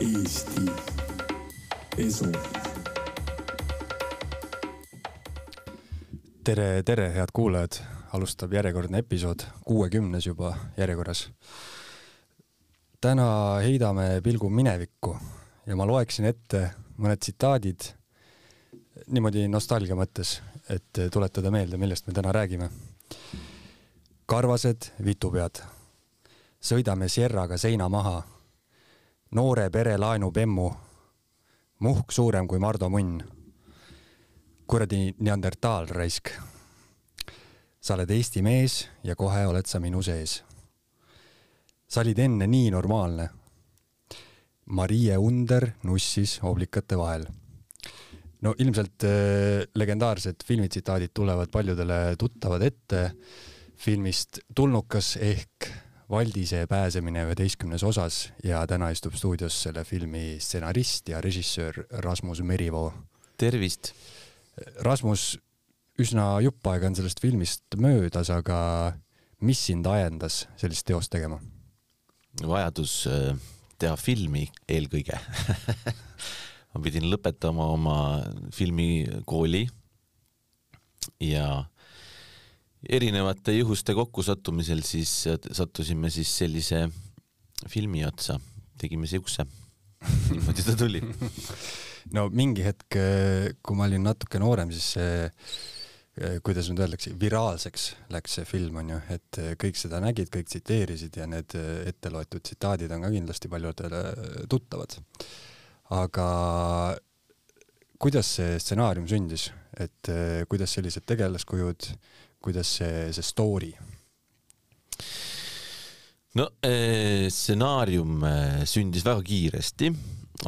Eesti Esu. tere, tere, head kuulajad, alustab järjekordne episood, kuuekümnes juba järjekorras. täna heidame pilgu minevikku ja ma loeksin ette mõned tsitaadid niimoodi nostalgia mõttes, et tuletada meelde, millest me täna räägime. karvased vitupead, sõidame Sierraga seina maha, noore pere laenupemmu, muhk suurem kui Mardu munn kuradi neandertaalraisk. sa oled Eesti mees ja kohe oled sa minu sees. sa olid enne nii normaalne. Marie Under nussis oblikate vahel. no ilmselt äh, legendaarsed filmitsitaadid tulevad paljudele tuttavad ette filmist Tulnukas ehk Valdise pääsemine üheteistkümnes osas ja täna istub stuudios selle filmi stsenarist ja režissöör Rasmus Merivoo. tervist Rasmus, üsna jupp aega on sellest filmist möödas, aga mis sind ajendas sellist teost tegema? vajadus äh, teha filmi eelkõige ma pidin lõpetama oma filmikooli ja erinevate juhuste kokkusattumisel siis sattusime siis sellise filmi otsa, tegime siukse. niimoodi ta tuli no mingi hetk, kui ma olin natuke noorem, siis see kuidas nüüd öeldakse, viraalseks läks see film, on ju, et kõik seda nägid, kõik tsiteerisid ja need ette loetud tsitaadid on ka kindlasti paljudele tuttavad. aga kuidas see stsenaarium sündis, et kuidas sellised tegelaskujud, kuidas see, see story? no stsenaarium sündis väga kiiresti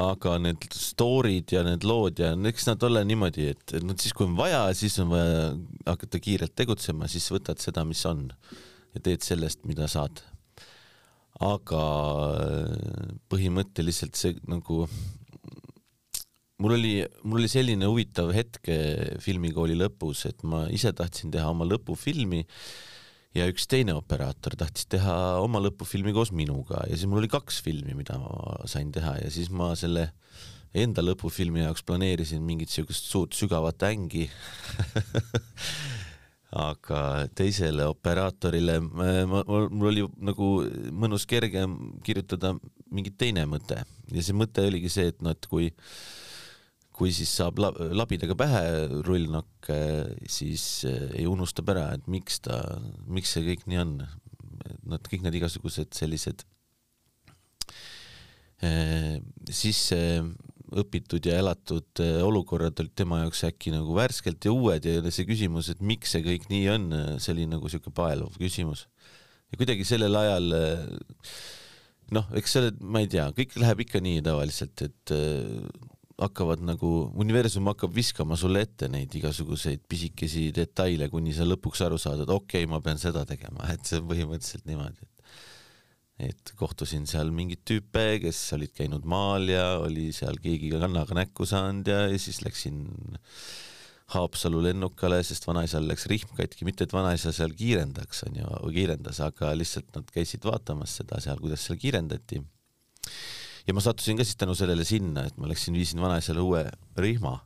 aga need story'd ja need lood ja eks nad ole niimoodi, et noh, siis kui on vaja, siis on vaja hakata kiirelt tegutsema, siis võtad seda, mis on ja teed sellest, mida saad. aga põhimõtteliselt see nagu mul oli, mul oli selline huvitav hetk filmikooli lõpus, et ma ise tahtsin teha oma lõpufilmi ja üks teine operaator tahtis teha oma lõpufilmi koos minuga ja siis mul oli kaks filmi, mida ma sain teha ja siis ma selle enda lõpufilmi jaoks planeerisin mingit siukest suurt sügavat ängi aga teisele operaatorile ma, ma, mul oli nagu mõnus kergem kirjutada mingi teine mõte ja see mõte oligi see, et noh, et kui kui siis saab labidaga pähe rullnokk, siis eh, ei unustab ära, et miks ta, miks see kõik nii on. Nad kõik need igasugused sellised eh, sisse õpitud ja elatud eh, olukorrad olid tema jaoks äkki nagu värskelt ja uued ja see küsimus, et miks see kõik nii on, see oli nagu niisugune paeluv küsimus. ja kuidagi sellel ajal noh, eks selle, ma ei tea, kõik läheb ikka nii tavaliselt, et hakkavad nagu, universum hakkab viskama sulle ette neid igasuguseid pisikesi detaile, kuni sa lõpuks aru saad, et okei okay,, ma pean seda tegema, et see on põhimõtteliselt niimoodi, et et kohtusin seal mingeid tüüpe, kes olid käinud maal ja oli seal keegi kannaga näkku saanud ja, ja siis läksin Haapsalu lennukale, sest vanaisal läks rihm katki, mitte et vanaisa seal kiirendaks, on ju, kiirendas, aga lihtsalt nad käisid vaatamas seda seal, kuidas seal kiirendati ja ma sattusin ka siis tänu sellele sinna, et ma läksin, viisin vanaisale uue rihma.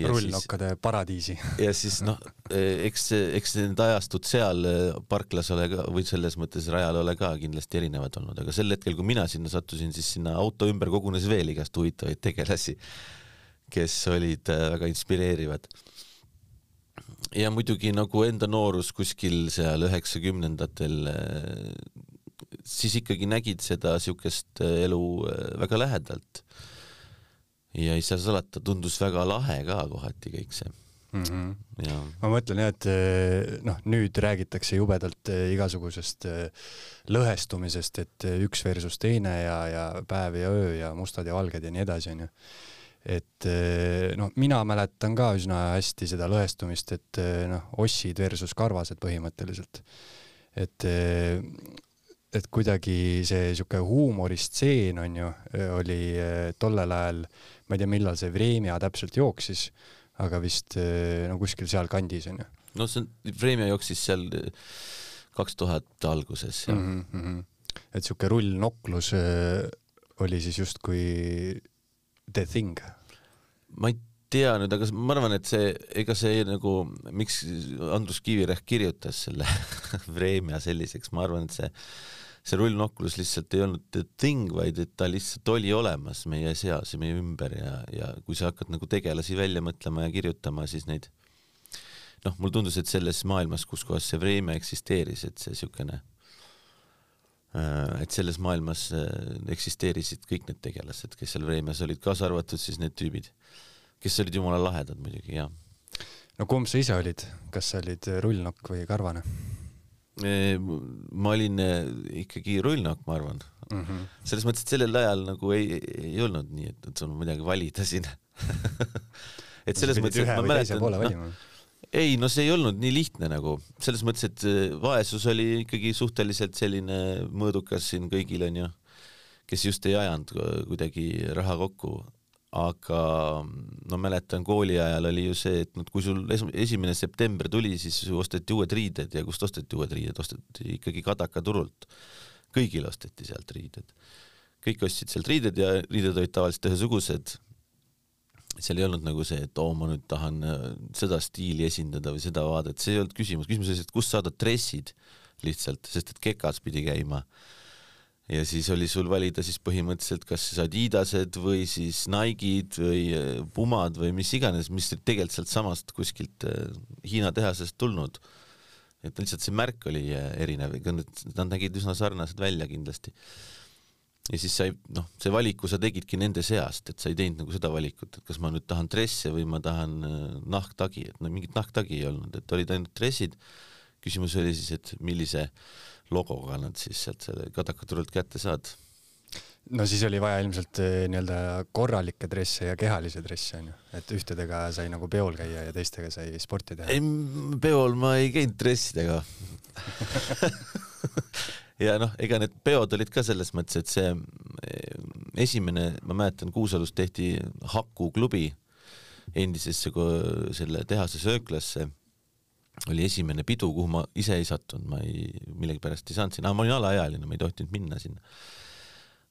rullnokkade paradiisi. ja siis noh, eks, eks need ajastud seal parklas ole ka või selles mõttes rajal ole ka kindlasti erinevad olnud, aga sel hetkel, kui mina sinna sattusin, siis sinna auto ümber kogunes veel igast huvitavaid tegelasi, kes olid äh, väga inspireerivad ja muidugi nagu enda noorus kuskil seal üheksakümnendatel äh, siis ikkagi nägid seda niisugust äh, elu äh, väga lähedalt. ja ei saa salata, tundus väga lahe ka kohati kõik see mm. -hmm. Ja. ma mõtlen jah, et äh, noh, nüüd räägitakse jubedalt igasugusest lõhestumisest, et üks versus teine ja, ja päev ja öö ja mustad ja valged ja nii edasi, onju. et noh, mina mäletan ka üsna hästi seda lõhestumist, et noh, ossid versus karvased põhimõtteliselt. et et kuidagi see niisugune huumoristseen on ju, oli eh, tollel ajal, ma ei tea, millal see Vremja täpselt jooksis, aga vist eh, no kuskil sealkandis on ju. no see on, Vremja jooksis seal eh, kaks tuhat alguses jah mm. -hmm. et niisugune rullnoklus oli siis justkui the thing? ma ei tea nüüd, aga ma arvan, et see, ega see nagu, miks Andrus Kivirähk kirjutas selle Vremja selliseks, ma arvan, et see see rullnokklus lihtsalt ei olnud the thing, vaid et ta lihtsalt oli olemas meie seas ja meie ümber ja, ja kui sa hakkad nagu tegelasi välja mõtlema ja kirjutama, siis neid noh, mulle tundus, et selles maailmas, kus kohas see Vremja eksisteeris, et see niisugune et selles maailmas eksisteerisid kõik need tegelased, kes seal Vremjas olid, kaasa arvatud siis need tüübid, kes olid jumala lahedad muidugi, jaa. no kumb sa ise olid, kas sa olid rullnokk või karvane? Ma olin ikkagi rullnokk, ma arvan mm. -hmm. selles mõttes, et sellel ajal nagu ei, ei olnud nii, et, et sul on midagi valida siin et selles mõttes, et ma mäletan, noh, ei, no see ei olnud nii lihtne nagu, selles mõttes, et vaesus oli ikkagi suhteliselt selline mõõdukas siin kõigil onju, kes just ei ajanud kuidagi raha kokku, aga no mäletan kooli ajal oli ju see, et noh, kui sul esimene september tuli, siis osteti uued riided ja kust osteti uued riided, osteti ikkagi Kadaka turult. kõigil osteti sealt riided. kõik ostsid sealt riided ja riided olid tavaliselt ühesugused. seal ei olnud nagu see, et oo, ma nüüd tahan äh, seda stiili esindada või seda vaadet, see ei olnud küsimus, küsimus oli see, et kust saada dressid lihtsalt, sest et kekas pidi käima ja siis oli sul valida siis põhimõtteliselt kas Adidased või siis Nike'id või äh, Pumad või mis iganes, mis tegelikult sealt samast kuskilt äh, Hiina tehasest tulnud. et lihtsalt see märk oli äh, erinev, ega need, nad nägid üsna sarnased välja kindlasti. ja siis sai, noh, see valiku sa tegidki nende seast, et sa ei teinud nagu seda valikut, et kas ma nüüd tahan dresse või ma tahan nahktagi, et no mingit nahktagi ei olnud, et olid ainult dressid. küsimus oli siis, et millise logoga nad siis sealt selle kadakaturult kätte saad? no siis oli vaja ilmselt eh, nii-öelda korralikke dresse ja kehalisi dresse onju, et ühtedega sai nagu peol käia ja teistega sai sporti teha. ei, peol ma ei käinud dressidega ja noh, ega need peod olid ka selles mõttes, et see eh, esimene, ma mäletan, Kuusalus tehti Haku klubi endisesse selle tehase sööklasse oli esimene pidu, kuhu ma ise ei sattunud, ma ei, millegipärast ei saanud sinna, ma olin alaealine, ma ei tohtinud minna sinna.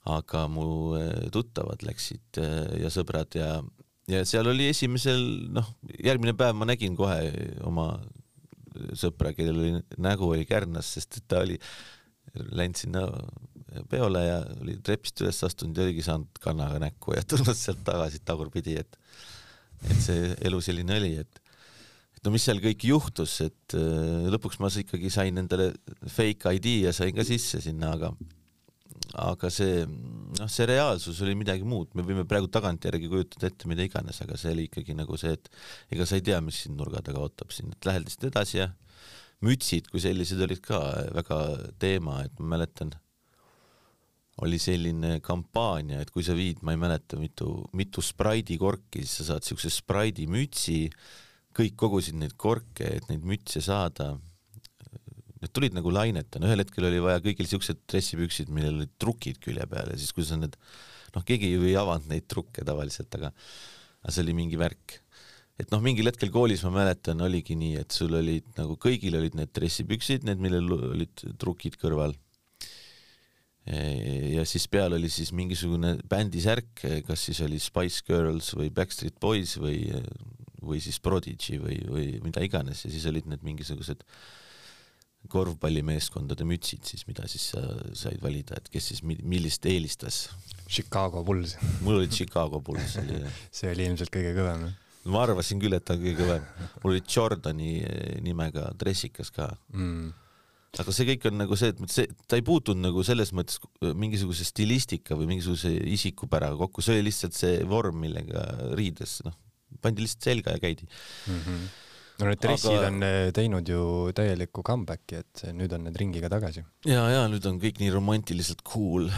aga mu eh, tuttavad läksid eh, ja sõbrad ja, ja seal oli esimesel, noh, järgmine päev ma nägin kohe oma sõpra, kellel oli nägu oli kärnas, sest et ta oli läinud sinna peole ja oli trepist üles astunud ja oligi saanud kannaga näkku ja tulnud sealt tagasi tagurpidi, et et see elu selline oli, et no mis seal kõik juhtus, et äh, lõpuks ma ikkagi sain endale fake ID ja sain ka sisse sinna, aga aga see, noh, see reaalsus oli midagi muud, me võime praegu tagantjärgi kujutada ette mida iganes, aga see oli ikkagi nagu see, et ega sa ei tea, mis sind nurga taga ootab siin, et lähed lihtsalt edasi ja mütsid kui sellised olid ka väga teema, et ma mäletan, oli selline kampaania, et kui sa viid, ma ei mäleta, mitu, mitu Sprite'i korki, siis sa saad siukse Sprite'i mütsi kõik kogusid neid korke, et neid mütse saada. Need tulid nagu lainetena, ühel hetkel oli vaja kõigil siuksed dressipüksid, millel olid trukid külje peal ja siis, kui sa need, noh, keegi ju ei avanud neid trukke tavaliselt, aga, aga see oli mingi värk. et noh, mingil hetkel koolis ma mäletan, oligi nii, et sul olid nagu kõigil olid need dressipüksid, need, millel olid trukid kõrval ja siis peal oli siis mingisugune bändisärk, kas siis oli Spice Girls või Backstreet Boys või või siis Prodigy või, või mida iganes ja siis olid need mingisugused korvpallimeeskondade mütsid siis, mida siis sa said valida, et kes siis millist eelistas. Chicago Bulls. mul oli Chicago Bulls oli jah. see oli ilmselt kõige kõvem. ma arvasin küll, et ta on kõige kõvem. mul oli Jordani eh, nimega dressikas ka mm aga see kõik on nagu see, et see, ta ei puutunud nagu selles mõttes mingisuguse stilistika või mingisuguse isikupäraga kokku, see oli lihtsalt see vorm, millega riides, noh, pandi lihtsalt selga ja käidi mm. -hmm. no need dressid Aga... on eh, teinud ju täieliku comeback'i, et nüüd on need ringiga tagasi. ja, ja nüüd on kõik nii romantiliselt cool.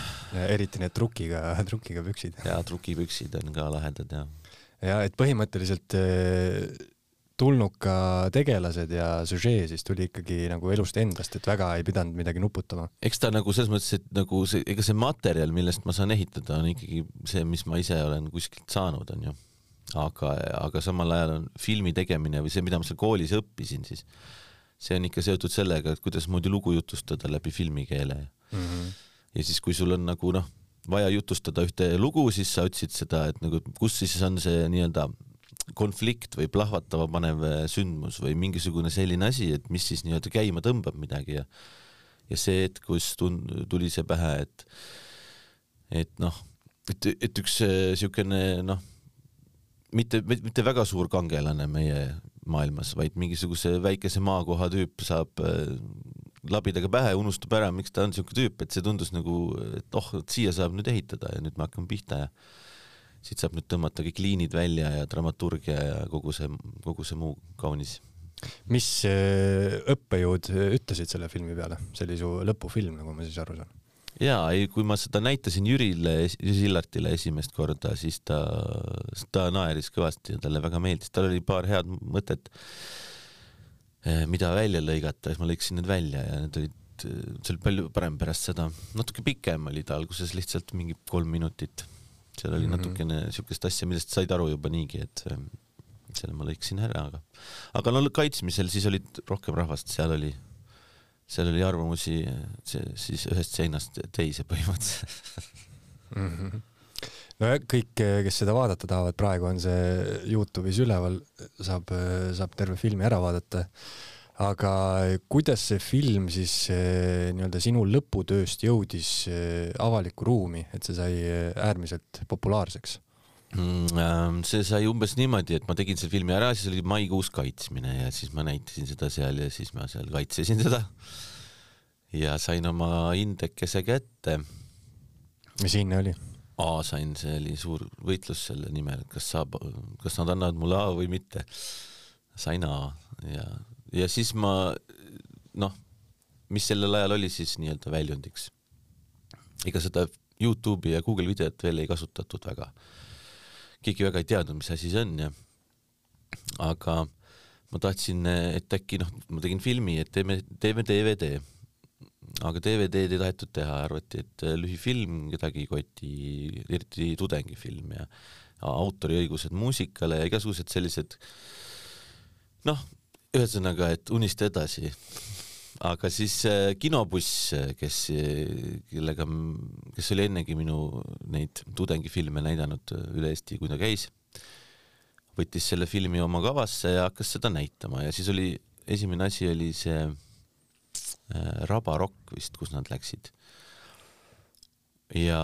eriti need trukiga, trukiga püksid. ja trukipüksid on ka lahedad ja. ja et põhimõtteliselt eh, tulnuka tegelased ja süžee siis tuli ikkagi nagu elust endast, et väga ei pidanud midagi nuputama. eks ta nagu selles mõttes, et nagu see, ega see materjal, millest ma saan ehitada, on ikkagi see, mis ma ise olen kuskilt saanud, onju aga, aga samal ajal on filmi tegemine või see, mida ma seal koolis õppisin, siis see on ikka seotud sellega, et kuidasmoodi lugu jutustada läbi filmikeele mm. -hmm. ja siis, kui sul on nagu noh, vaja jutustada ühte lugu, siis sa otsid seda, et nagu kus siis on see nii-öelda konflikt või plahvatama panev äh, sündmus või mingisugune selline asi, et mis siis nii-öelda käima tõmbab midagi ja ja see hetk, kus tun-, tuli see pähe, et et noh, et, et üks niisugune noh, mitte, mitte väga suur kangelane meie maailmas, vaid mingisuguse väikese maakoha tüüp saab äh, labidaga pähe, unustab ära, miks ta on niisugune tüüp, et see tundus nagu, et oh, et siia saab nüüd ehitada ja nüüd me hakkame pihta ja siit saab nüüd tõmmata kõik liinid välja ja dramaturgia ja kogu see, kogu see muu kaunis. mis äh, õppejõud ütlesid selle filmi peale, see oli su lõpufilm, nagu ma siis aru saan? Jaa, ei, kui ma seda näitasin Jürile, Jüri Sillartile esimest korda, siis ta, ta naeris kõvasti ja talle väga meeldis, tal oli paar head mõtet, eh, mida välja lõigata, siis ma lõikasin need välja ja need olid, see oli palju parem pärast seda, natuke pikem oli ta alguses, lihtsalt mingi kolm minutit. seal oli mm -hmm. natukene siukest asja, millest said aru juba niigi, et eh, selle ma lõikasin ära, aga, aga no kaitsmisel siis olid rohkem rahvast, seal oli seal oli arvamusi see, siis ühest seinast teise põhimõtteliselt mm. -hmm. no kõik, kes seda vaadata tahavad, praegu on see Youtube'is üleval, saab, saab terve filmi ära vaadata. aga kuidas see film siis eh, nii-öelda sinu lõputööst jõudis eh, avalikku ruumi, et see sai äärmiselt populaarseks? Mm, ähm, see sai umbes niimoodi, et ma tegin selle filmi ära, siis oli maikuus kaitsmine ja siis ma näitasin seda seal ja siis ma seal kaitsesin seda. ja sain oma indekese kätte. mis hinne oli? A sain, see oli suur võitlus selle nimel, et kas saab, kas nad annavad mulle A või mitte. sain A ja, ja siis ma noh, mis sellel ajal oli siis nii-öelda väljundiks. ega seda Youtube'i ja Google videot veel ei kasutatud väga keegi väga ei teadnud, mis asi see on ja aga ma tahtsin, et äkki noh, ma tegin filmi, et teeme, teeme DVD. aga DVD-d ei tahetud teha, arvati, et lühifilm kedagi ei koti, eriti tudengifilm ja autoriõigused muusikale ja igasugused sellised noh, ühesõnaga, et unista edasi aga siis äh, kinobuss, kes, kellega, kes oli ennegi minu neid tudengifilme näidanud üle Eesti, kui ta käis, võttis selle filmi oma kavasse ja hakkas seda näitama ja siis oli, esimene asi oli see äh, Rabarokk vist, kus nad läksid. ja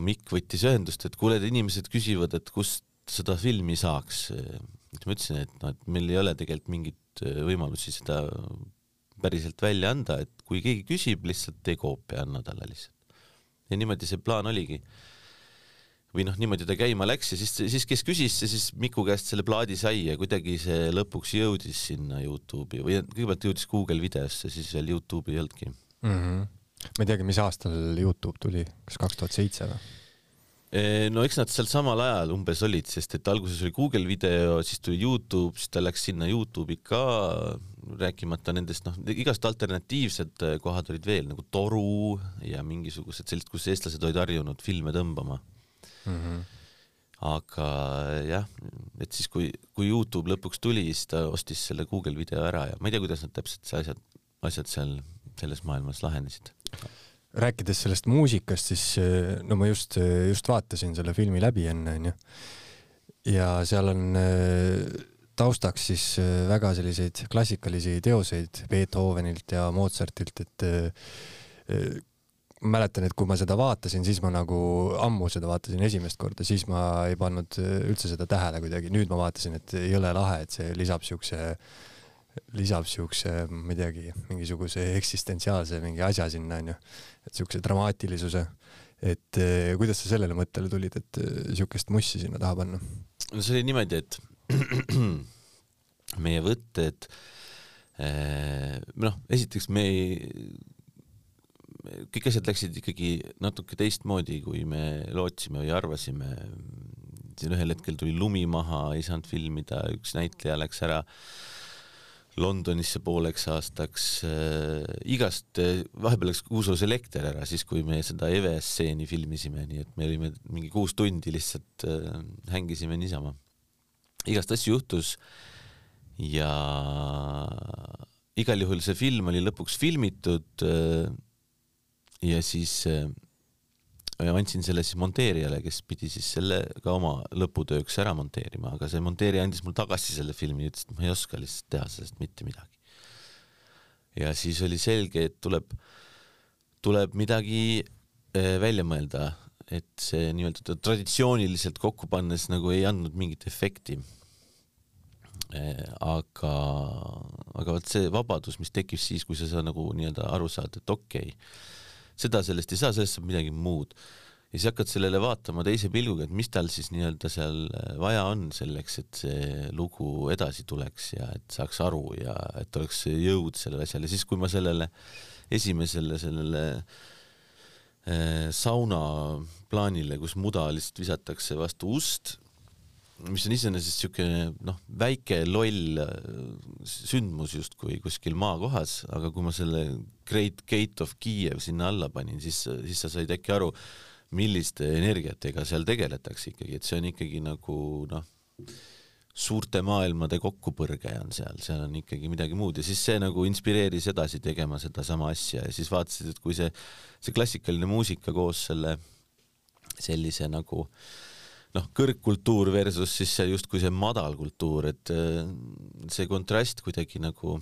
Mikk võttis ühendust, et kuule, inimesed küsivad, et kust seda filmi saaks. siis ma ütlesin, et noh, et meil ei ole tegelikult mingit võimalusi seda päriselt välja anda, et kui keegi küsib, lihtsalt tee koopia, anna talle lihtsalt. ja niimoodi see plaan oligi. või noh, niimoodi ta käima läks ja siis, siis kes küsis, see siis Miku käest selle plaadi sai ja kuidagi see lõpuks jõudis sinna Youtube'i või kõigepealt jõudis Google videosse, siis veel Youtube'i ei olnudki mm. -hmm. ma ei teagi, mis aastal Youtube tuli, kas kaks tuhat seitse või? no eks nad seal samal ajal umbes olid, sest et alguses oli Google video, siis tuli Youtube, siis ta läks sinna Youtube'i ka, rääkimata nendest noh, igast alternatiivsed äh, kohad olid veel nagu Toru ja mingisugused sellised, kus eestlased olid harjunud filme tõmbama mm. -hmm. aga jah, et siis kui, kui Youtube lõpuks tuli, siis ta ostis selle Google video ära ja ma ei tea, kuidas nad täpselt see asjad, asjad seal selles maailmas lahenesid rääkides sellest muusikast, siis äh, no ma just, äh, just vaatasin selle filmi läbi enne, onju. ja seal on taustaks siis äh, väga selliseid klassikalisi teoseid Beethovenilt ja Mozartilt, et äh, äh, mäletan, et kui ma seda vaatasin, siis ma nagu ammu seda vaatasin esimest korda, siis ma ei pannud üldse seda tähele kuidagi, nüüd ma vaatasin, et jõle lahe, et see lisab siukse, lisab siukse, ma ei teagi, mingisuguse eksistentsiaalse mingi asja sinna onju, et siukse dramaatilisuse. et kuidas sa sellele mõttele tulid, et siukest mussi sinna taha panna? no see oli niimoodi, et meie võtted, eh, noh, esiteks me ei, kõik asjad läksid ikkagi natuke teistmoodi, kui me lootsime või arvasime. siin ühel hetkel tuli lumi maha, ei saanud filmida, üks näitleja läks ära Londonisse pooleks aastaks äh,, igast äh,, vahepeal läks Kuusos elekter ära, siis kui me seda Eve stseeni filmisime, nii et me olime mingi kuus tundi lihtsalt äh, hängisime niisama igast asju juhtus ja igal juhul see film oli lõpuks filmitud. Äh, ja siis äh, andsin selle siis monteerijale, kes pidi siis selle ka oma lõputööks ära monteerima, aga see monteerija andis mulle tagasi selle filmi, ütles, et ma ei oska lihtsalt teha sellest mitte midagi. ja siis oli selge, et tuleb, tuleb midagi äh, välja mõelda, et see nii-öelda traditsiooniliselt kokku pannes nagu ei andnud mingit efekti Eh, aga, aga vot see vabadus, mis tekib siis, kui sa, sa nagu nii-öelda aru saad, et okei okay,, seda sellest ei saa, sellest saab midagi muud. ja siis hakkad sellele vaatama teise pilguga, et mis tal siis nii-öelda seal eh, vaja on selleks, et see lugu edasi tuleks ja et saaks aru ja et oleks jõud sellele asjale, siis kui ma sellele esimesele sellele eh, sauna plaanile, kus muda lihtsalt visatakse vastu ust mis on iseenesest niisugune noh, väike loll äh, sündmus justkui kuskil maakohas, aga kui ma selle Great Gate of Kiev sinna alla panin, siis, siis sa said äkki aru, milliste energiatega seal tegeletakse ikkagi, et see on ikkagi nagu noh, suurte maailmade kokkupõrge on seal, seal on ikkagi midagi muud ja siis see nagu inspireeris edasi tegema sedasama asja ja siis vaatasid, et kui see, see klassikaline muusika koos selle sellise nagu noh, kõrgkultuur versus siis see justkui see madalkultuur, et äh, see kontrast kuidagi nagu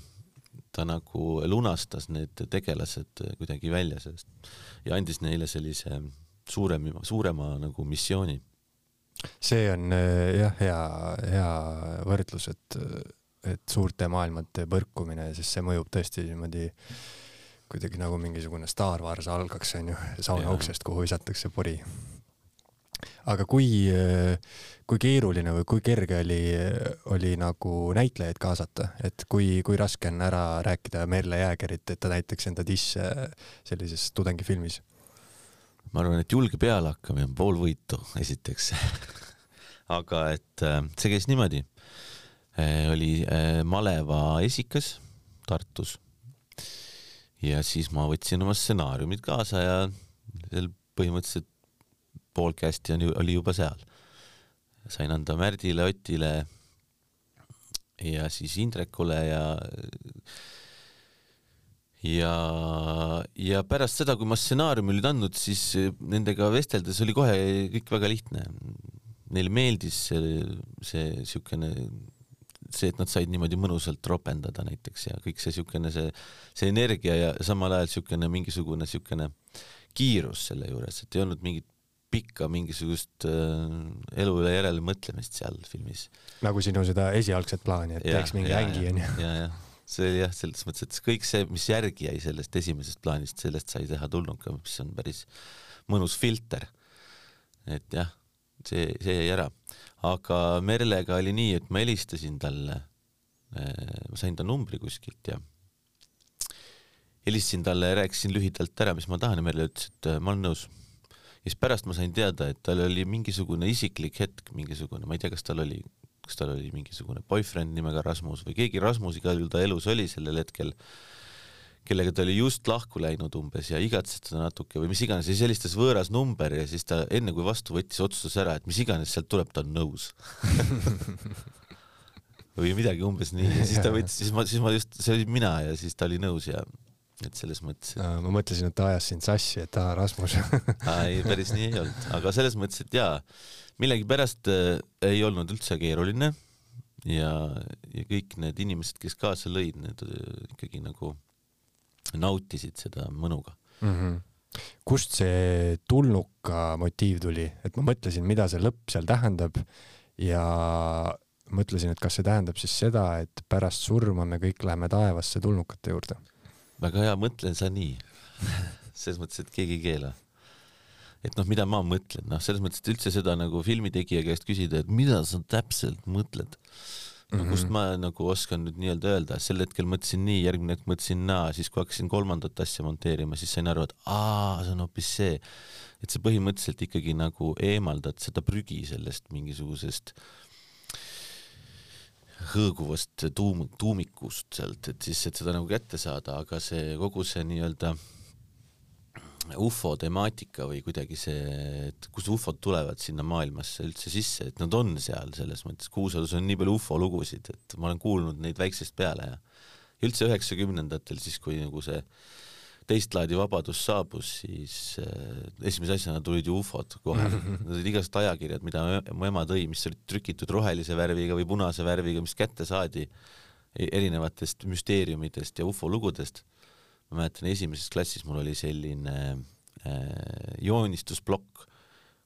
ta nagu lunastas need tegelased kuidagi välja sellest ja andis neile sellise suurem, suurema nagu missiooni. See on äh, jah, hea, hea võrdlus, et, et suurte maailmate põrkumine, sest see mõjub tõesti niimoodi kuidagi nagu mingisugune Star Wars algaks, onju, sauna uksest, kuhu visatakse pori aga kui, kui keeruline või kui kerge oli, oli nagu näitlejaid kaasata, et kui, kui raske on ära rääkida Merle Jäägerit, et ta näitaks enda disse sellises tudengifilmis? Ma arvan, et julge pealehakkamine on pool võitu, esiteks aga et äh, see käis niimoodi. Äh, oli äh, maleva esikas Tartus ja siis ma võtsin oma stsenaariumid kaasa ja seal põhimõtteliselt pool kästi on oli juba seal. sain anda Märdile, Otile ja siis Indrekule ja ja, ja pärast seda, kui ma stsenaariumi olid andnud, siis nendega vesteldes oli kohe kõik väga lihtne. Neile meeldis see, see niisugune, see, et nad said niimoodi mõnusalt ropendada näiteks ja kõik see niisugune, see, see energia ja samal ajal niisugune mingisugune niisugune kiirus selle juures, et ei olnud mingit pikka mingisugust äh, elu üle järele mõtlemist seal filmis. nagu sinu seda esialgset plaani, et ja, teeks mingi ja, ängi onju. ja, jah, see oli jah, selles mõttes, et kõik see, mis järgi jäi sellest esimesest plaanist, sellest sai teha tulnuka, mis on päris mõnus filter. et jah, see, see jäi ära. aga Merlega oli nii, et ma helistasin talle, äh, ma sain ta numbri kuskilt ja helistasin talle ja rääkisin lühidalt ära, mis ma tahan ja Merle ütles, et äh, ma olen nõus ja siis pärast ma sain teada, et tal oli mingisugune isiklik hetk, mingisugune, ma ei tea, kas tal oli, kas tal oli mingisugune boyfriend nimega Rasmus või keegi Rasmus igal juhul ta elus oli sellel hetkel, kellega ta oli just lahku läinud umbes ja igatses teda natuke või mis iganes ja siis helistas võõras number ja siis ta enne kui vastu võttis, otsustas ära, et mis iganes sealt tuleb, ta on nõus või midagi umbes nii. Ja siis ta võttis, siis ma, siis ma just, see olin mina ja siis ta oli nõus ja et selles mõttes et.... ma mõtlesin, et ta ajas sind sassi, et aa, Rasmus. Ei, päris nii ei olnud, aga selles mõttes, et jaa, millegipärast äh, ei olnud üldse keeruline ja, ja kõik need inimesed, kes kaasa lõid, need äh, ikkagi nagu nautisid seda mõnuga. Mm. -hmm kust see tulnuka motiiv tuli, et ma mõtlesin, mida see lõpp seal tähendab ja mõtlesin, et kas see tähendab siis seda, et pärast surma me kõik läheme taevasse tulnukate juurde väga hea, mõtlen sa nii selles mõttes, et keegi ei keela. et noh, mida ma mõtlen, noh, selles mõttes, et üldse seda nagu filmitegija käest küsida, et mida sa täpselt mõtled no -hmm. kust ma nagu oskan nüüd nii-öelda öelda, sel hetkel mõtlesin nii, järgmine hetk mõtlesin naa, siis kui hakkasin kolmandat asja monteerima, siis sain aru, et aa, see on hoopis see, et sa põhimõtteliselt ikkagi nagu eemaldad seda prügi sellest mingisugusest äh, hõõguvast tuum-, tuumikust sealt, et siis, et seda nagu kätte saada, aga see kogu see nii-öelda ufo temaatika või kuidagi see, et kus ufod tulevad sinna maailmasse üldse sisse, et nad on seal selles mõttes, Kuusalus on nii palju ufo lugusid, et ma olen kuulnud neid väiksest peale ja üldse üheksakümnendatel siis, kui nagu see teist laadi vabadus saabus, siis äh, esimese asjana tulid ju ufod kohe. Need olid igasugused ajakirjad, mida mu ema tõi, mis olid trükitud rohelise värviga või punase värviga, mis kätte saadi e-, erinevatest müsteeriumidest ja ufolugudest. ma mäletan, esimeses klassis mul oli selline äh, joonistusplokk,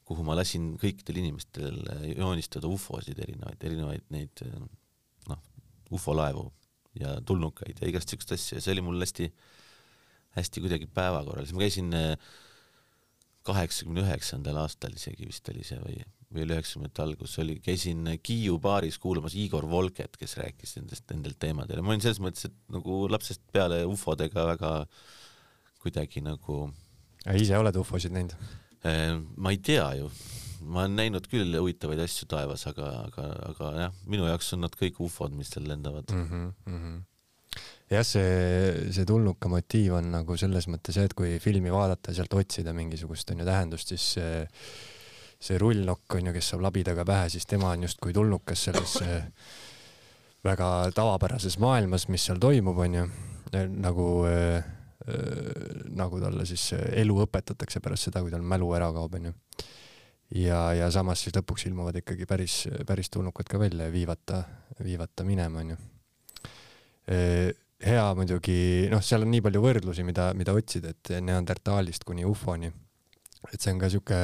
kuhu ma lasin kõikidel inimestel joonistada ufosid, erinevaid, erinevaid neid noh, ufolaevu ja tulnukaid ja igast siukest asja ja see oli mul hästi hästi kuidagi päevakorral, siis ma käisin äh, kaheksakümne üheksandal aastal isegi vist oli see või, või oli üheksakümnendate algus, oli, käisin Kiiu baaris kuulamas Igor Volket, kes rääkis nendest, nendel teemadel ja ma olin selles mõttes, et nagu lapsest peale ufodega väga kuidagi nagu. ise oled ufosid näinud? Äh, ma ei tea ju, ma olen näinud küll huvitavaid asju taevas, aga, aga, aga jah, minu jaoks on nad kõik ufod, mis seal lendavad mm. -hmm, mm -hmm jah, see, see tulnuka motiiv on nagu selles mõttes see, et kui filmi vaadata sealt otsida mingisugust onju tähendust, siis see, see rullnokk onju, kes saab labidaga pähe, siis tema on justkui tulnukas selles väga tavapärases maailmas, mis seal toimub, onju, nagu äh, nagu talle siis elu õpetatakse pärast seda, kui tal mälu ära kaob, onju. ja, ja samas siis lõpuks ilmuvad ikkagi päris, päris tulnukad ka välja ja viivad ta, viivad ta minema, onju hea muidugi, noh, seal on nii palju võrdlusi, mida, mida otsida, et neandertaalist kuni ufoni. et see on ka sihuke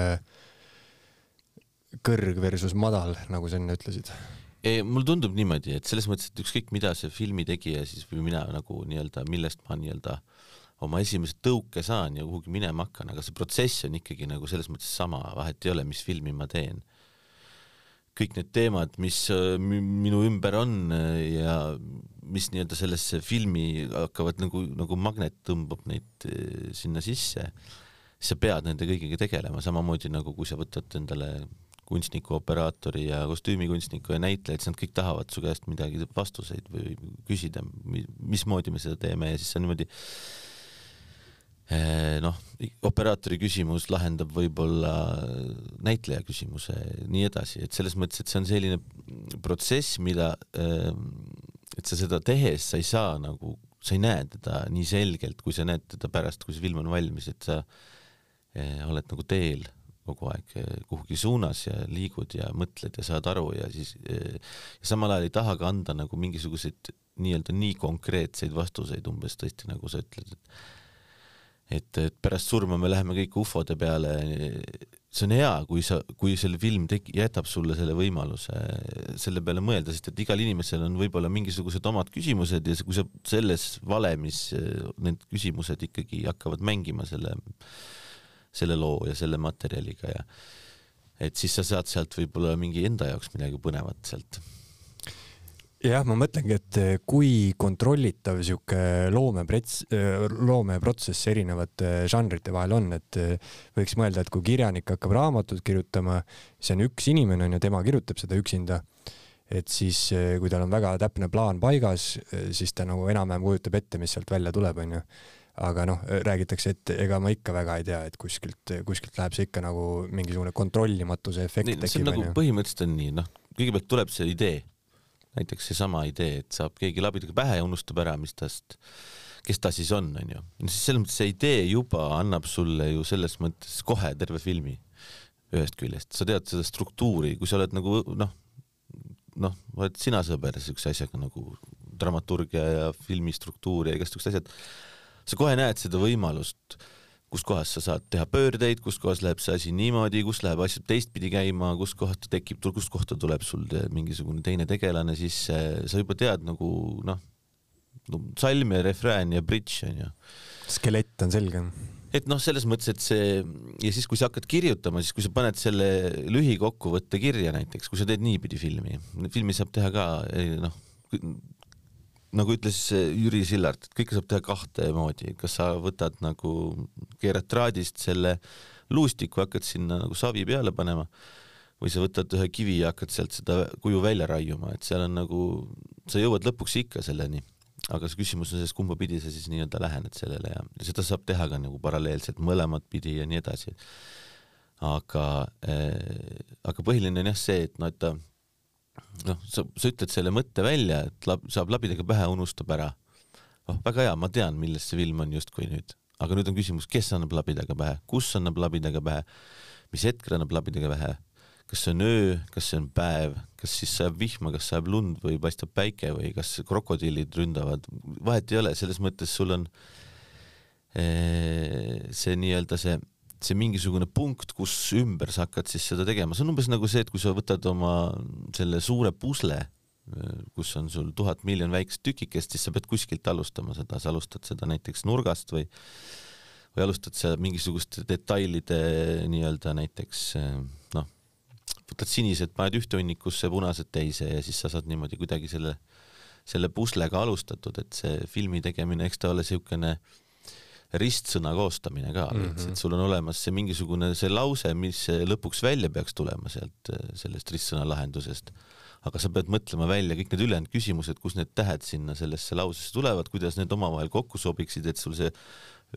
kõrg versus madal, nagu sa enne ütlesid. mulle tundub niimoodi, et selles mõttes, et ükskõik mida see filmi tegija siis või mina nagu nii-öelda, millest ma nii-öelda oma esimese tõuke saan ja kuhugi minema hakkan, aga see protsess on ikkagi nagu selles mõttes sama, vahet ei ole, mis filmi ma teen kõik need teemad, mis äh, minu ümber on äh, ja mis nii-öelda sellesse filmi hakkavad nagu, nagu magnet tõmbab neid äh, sinna sisse, sa pead nende kõigiga tegelema, samamoodi nagu kui sa võtad endale kunstniku, operaatori ja kostüümikunstniku ja näitlejaid, siis nad kõik tahavad su käest midagi, vastuseid või küsida, mismoodi me seda teeme ja siis sa niimoodi Eh, noh, operaatori küsimus lahendab võib-olla näitleja küsimuse, nii edasi, et selles mõttes, et see on selline protsess, mida, eh, et sa seda tehes, sa ei saa nagu, sa ei näe teda nii selgelt, kui sa näed teda pärast, kui see film on valmis, et sa eh, oled nagu teel kogu aeg kuhugi suunas ja liigud ja mõtled ja saad aru ja siis ja samal ajal ei taha ka anda nagu mingisuguseid nii-öelda nii konkreetseid vastuseid, umbes tõesti nagu sa ütled, et et, et pärast surma me läheme kõik ufode peale. See on hea, kui sa, kui selle film tegi, jätab sulle selle võimaluse selle peale mõelda, sest et igal inimesel on võib-olla mingisugused omad küsimused ja kui sa selles valemis need küsimused ikkagi hakkavad mängima selle, selle loo ja selle materjaliga ja et siis sa saad sealt võib-olla mingi enda jaoks midagi põnevat sealt jah, ma mõtlengi, et eh, kui kontrollitav sihuke loomeprets-, eh, loomeprotsess erinevate žanrite vahel on, et eh, võiks mõelda, et kui kirjanik hakkab raamatut kirjutama, see on üks inimene on ju, tema kirjutab seda üksinda. et siis, kui tal on väga täpne plaan paigas, siis ta nagu enam-vähem kujutab ette, mis sealt välja tuleb, onju aga noh, räägitakse, et ega ma ikka väga ei tea, et kuskilt, kuskilt läheb see ikka nagu mingisugune kontrollimatuse efekt tekib. see on nagu põhimõtteliselt on nii, noh, kõigepealt tuleb see idee näiteks seesama idee, et saab keegi labidaga pähe ja unustab ära, mis tast, kes ta siis on, onju. siis selles mõttes see idee juba annab sulle ju selles mõttes kohe terve filmi ühest küljest, sa tead seda struktuuri, kui sa oled nagu noh, noh, oled sina sõber siukse asjaga nagu dramaturgia ja filmi struktuur ja igasugused asjad, sa kohe näed seda võimalust kus kohas sa saad teha pöördeid, kus kohas läheb see asi niimoodi, kus läheb asjad teistpidi käima, kus kohast tekib, kust kohta tuleb sul mingisugune teine tegelane, siis sa juba tead nagu noh no,, salm ja refrään ja bridž onju. skelett on selge. et noh, selles mõttes, et see ja siis, kui sa hakkad kirjutama, siis kui sa paned selle lühikokkuvõtte kirja näiteks, kui sa teed niipidi filmi, filmi saab teha ka noh, nagu ütles Jüri Sillart, et kõike saab teha kahte moodi, kas sa võtad nagu, keerad traadist selle luustiku, hakkad sinna nagu savi peale panema või sa võtad ühe kivi ja hakkad sealt seda kuju välja raiuma, et seal on nagu, sa jõuad lõpuks ikka selleni, aga see küsimus on selles, kumba pidi sa siis nii-öelda lähened sellele ja seda saab teha ka nagu paralleelselt mõlemat pidi ja nii edasi. aga äh,, aga põhiline on jah see, et no et ta noh, sa, sa ütled selle mõtte välja, et lab, saab labidaga pähe, unustab ära. noh, väga hea, ma tean, millest see film on justkui nüüd, aga nüüd on küsimus, kes annab labidaga pähe, kus annab labidaga pähe, mis hetkel annab labidaga pähe, kas see on öö, kas see on päev, kas siis sajab vihma, kas sajab lund? Või paistab päike? Või kas krokodillid ründavad, vahet ei ole, selles mõttes sul on eh, see nii-öelda see, see mingisugune punkt, kus ümber sa hakkad siis seda tegema, see on umbes nagu see, et kui sa võtad oma selle suure pusle, kus on sul tuhat miljon väikest tükikest, siis sa pead kuskilt alustama seda, sa alustad seda näiteks nurgast või või alustad sa mingisuguste detailide nii-öelda näiteks noh, võtad sinised, paned ühte hunnikusse, punased teise ja siis sa saad niimoodi kuidagi selle, selle puslega alustatud, et see filmi tegemine, eks ta ole niisugune ristsõna koostamine ka mm, -hmm. et sul on olemas see mingisugune see lause, mis lõpuks välja peaks tulema sealt sellest ristsõna lahendusest aga sa pead mõtlema välja kõik need ülejäänud küsimused, kus need tähed sinna sellesse lausesse tulevad, kuidas need omavahel kokku sobiksid, et sul see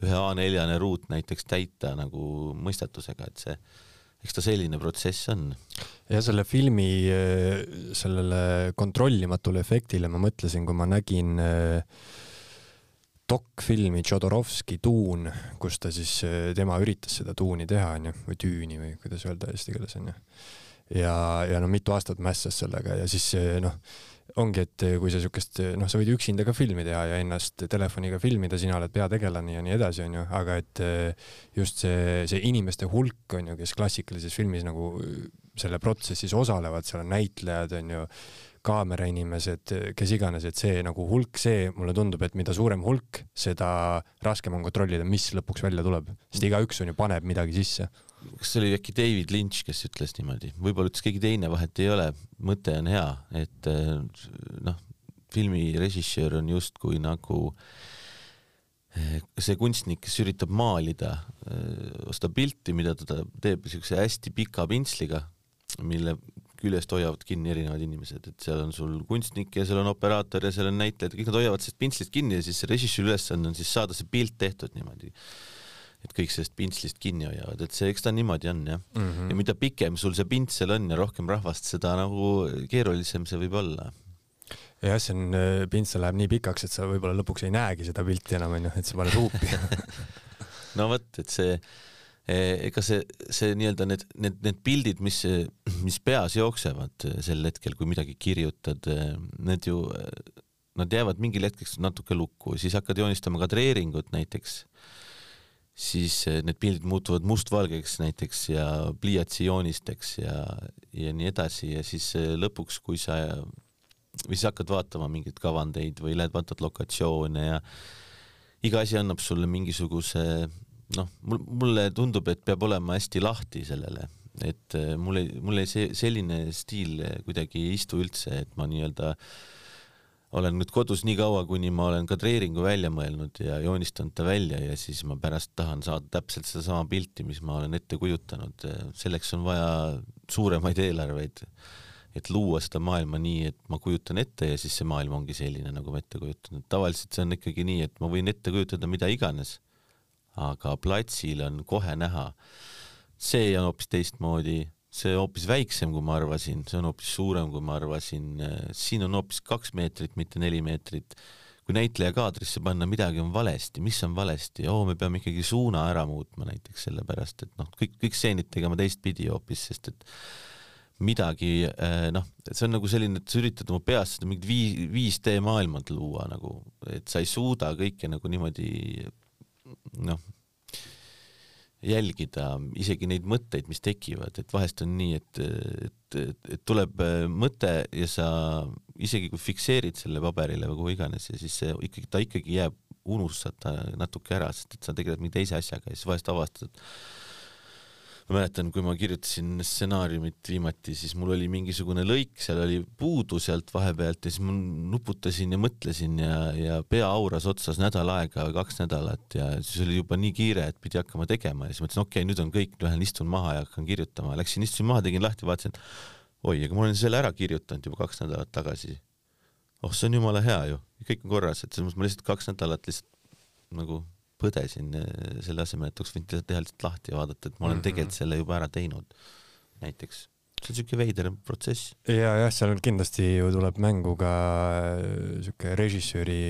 ühe A4-ne ruut näiteks täita nagu mõistatusega, et see eks ta selline protsess on. ja selle filmi sellele kontrollimatule efektile ma mõtlesin, kui ma nägin dokfilmi Tšodorovski Tuun, kus ta siis, tema üritas seda tuuni teha, onju, või tüüni või kuidas öelda eesti keeles, onju. ja, ja no mitu aastat mässas sellega ja siis noh ongi, et kui sa siukest, noh, sa võid üksinda ka filmi teha ja ennast telefoniga filmida, sina oled peategelane ja nii edasi, onju, aga et eh, just see, see inimeste hulk onju, kes klassikalises filmis nagu selle protsessis osalevad, seal on näitlejad, onju, kaamerainimesed, kes iganes, et see nagu hulk, see mulle tundub, et mida suurem hulk, seda raskem on kontrollida, mis lõpuks välja tuleb, sest igaüks on ju, paneb midagi sisse. Kas see oli äkki David Lynch, kes ütles niimoodi, võib-olla ütles keegi teine, vahet ei ole, mõte on hea, et eh, noh, filmi režissöör on justkui nagu eh, see kunstnik, kes üritab maalida eh, seda pilti, mida ta teeb niisuguse hästi pika pintsliga, mille küljest hoiavad kinni erinevad inimesed, et seal on sul kunstnik ja seal on operaator ja seal on näitlejad, kõik nad hoiavad sellest pintslist kinni ja siis režissööri ülesanne on siis saada see pilt tehtud niimoodi et kõik sellest pintslist kinni hoiavad, et see, eks ta niimoodi on jah mm. -hmm. ja mida pikem sul see pintsel on ja rohkem rahvast, seda nagu keerulisem see võib olla. jah, see on, äh, pintsel läheb nii pikaks, et sa võib-olla lõpuks ei näegi seda pilti enam onju, et sa paned ruupi no vot, et see ega see, see nii-öelda need, need, need pildid, mis, mis peas jooksevad sel hetkel, kui midagi kirjutad, need ju, nad jäävad mingil hetkeks natuke lukku, siis hakkad joonistama kadreeringut näiteks. Siis eh, need pildid muutuvad mustvalgeks näiteks ja pliiatsijoonisteks ja, ja nii edasi. Ja siis eh, lõpuks, kui sa või siis hakkad vaatama mingeid kavandeid või lähed vaatad lokatsioone ja iga asi annab sulle mingisuguse noh, mul, mulle tundub, et peab olema hästi lahti sellele, et eh, mulle, mulle see selline stiil kuidagi ei istu üldse, et ma nii-öelda olen nüüd kodus nii kaua, kuni ma olen kadreeringu välja mõelnud ja joonistanud ta välja ja siis ma pärast tahan saada täpselt sedasama pilti, mis ma olen ette kujutanud. selleks on vaja suuremaid eelarveid, et luua seda maailma nii, et ma kujutan ette ja siis see maailm ongi selline, nagu ma ette kujutan. tavaliselt see on ikkagi nii, et ma võin ette kujutada mida iganes, aga platsil on kohe näha. see on hoopis teistmoodi. See hoopis väiksem, kui ma arvasin, see on hoopis suurem, kui ma arvasin, siin on hoopis kaks meetrit, mitte neli meetrit. kui näitleja kaadrisse panna, midagi on valesti, mis on valesti, oo, me peame ikkagi suuna ära muutma näiteks sellepärast, et noh, kõik, kõik stseenid tegema teistpidi hoopis, sest et midagi eh, noh, see on nagu selline, et sa üritad oma peas seda mingit vii-, 5D maailmat luua nagu, et sa ei suuda kõike nagu niimoodi noh, jälgida isegi neid mõtteid, mis tekivad, et vahest on nii, et, et, et, et tuleb äh, mõte ja sa isegi kui fikseerid selle paberile või kuhu iganes ja siis see ikkagi, ta ikkagi jääb, unustad ta natuke ära, sest et sa tegeled mingi teise asjaga ja siis vahest avastad, et ma mäletan, kui ma kirjutasin stsenaariumit viimati, siis mul oli mingisugune lõik, seal oli puudu sealt vahepealt ja siis ma nuputasin ja mõtlesin ja, ja pea auras otsas nädal aega, kaks nädalat ja siis oli juba nii kiire, et pidi hakkama tegema ja siis mõtlesin, okei okay,, nüüd on kõik, lähen istun maha ja hakkan kirjutama. Läksin, istusin maha, tegin lahti, vaatasin, et oi, aga ma olen selle ära kirjutanud juba kaks nädalat tagasi. oh, see on jumala hea ju, kõik on korras, et selles mõttes ma lihtsalt kaks nädalat lihtsalt nagu põdesin eh, selle asemel, et oleks võinud teha lihtsalt lahti ja vaadata, et ma olen mm -hmm. tegelikult selle juba ära teinud, näiteks see on siuke veider protsess. ja jah, seal kindlasti ju tuleb mängu ka eh, siuke režissööri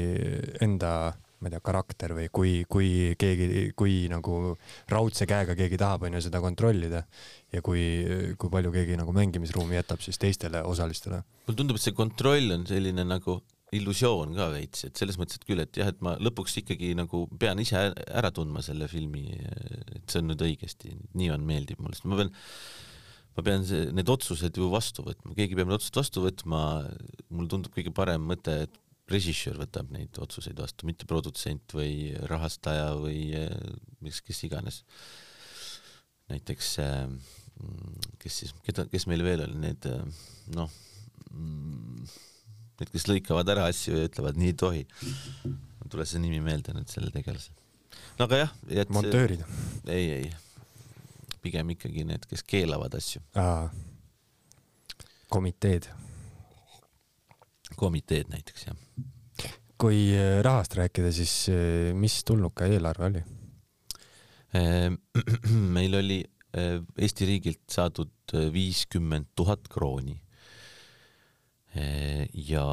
enda ma ei tea, karakter või kui, kui keegi, kui nagu raudse käega keegi tahab, onju, seda kontrollida ja kui, kui palju keegi nagu mängimisruumi jätab siis teistele osalistele. mulle tundub, et see kontroll on selline nagu illusioon ka veits, et selles mõttes, et küll, et jah, et ma lõpuks ikkagi nagu pean ise ära tundma selle filmi, et see on nüüd õigesti, nii on, meeldib mulle, sest ma pean, ma pean see, need otsused ju vastu võtma, keegi peab need otsused vastu võtma, mulle tundub kõige parem mõte, et režissöör võtab neid otsuseid vastu, mitte produtsent või rahastaja või eh, mis, kes iganes. näiteks eh, mm, kes siis, keda, kes meil veel oli, need eh, noh, need, kes lõikavad ära asju ja ütlevad nii ei tohi. mul ei tule see nimi meelde nüüd selle tegelase. no aga jah, et montöörid. ei, ei, pigem ikkagi need, kes keelavad asju, komiteed. komiteed näiteks jah. kui äh, rahast rääkida, siis äh, mis tulnuka eelarve oli? Ehm, meil oli Eesti riigilt saadud viiskümmend tuhat krooni. Ja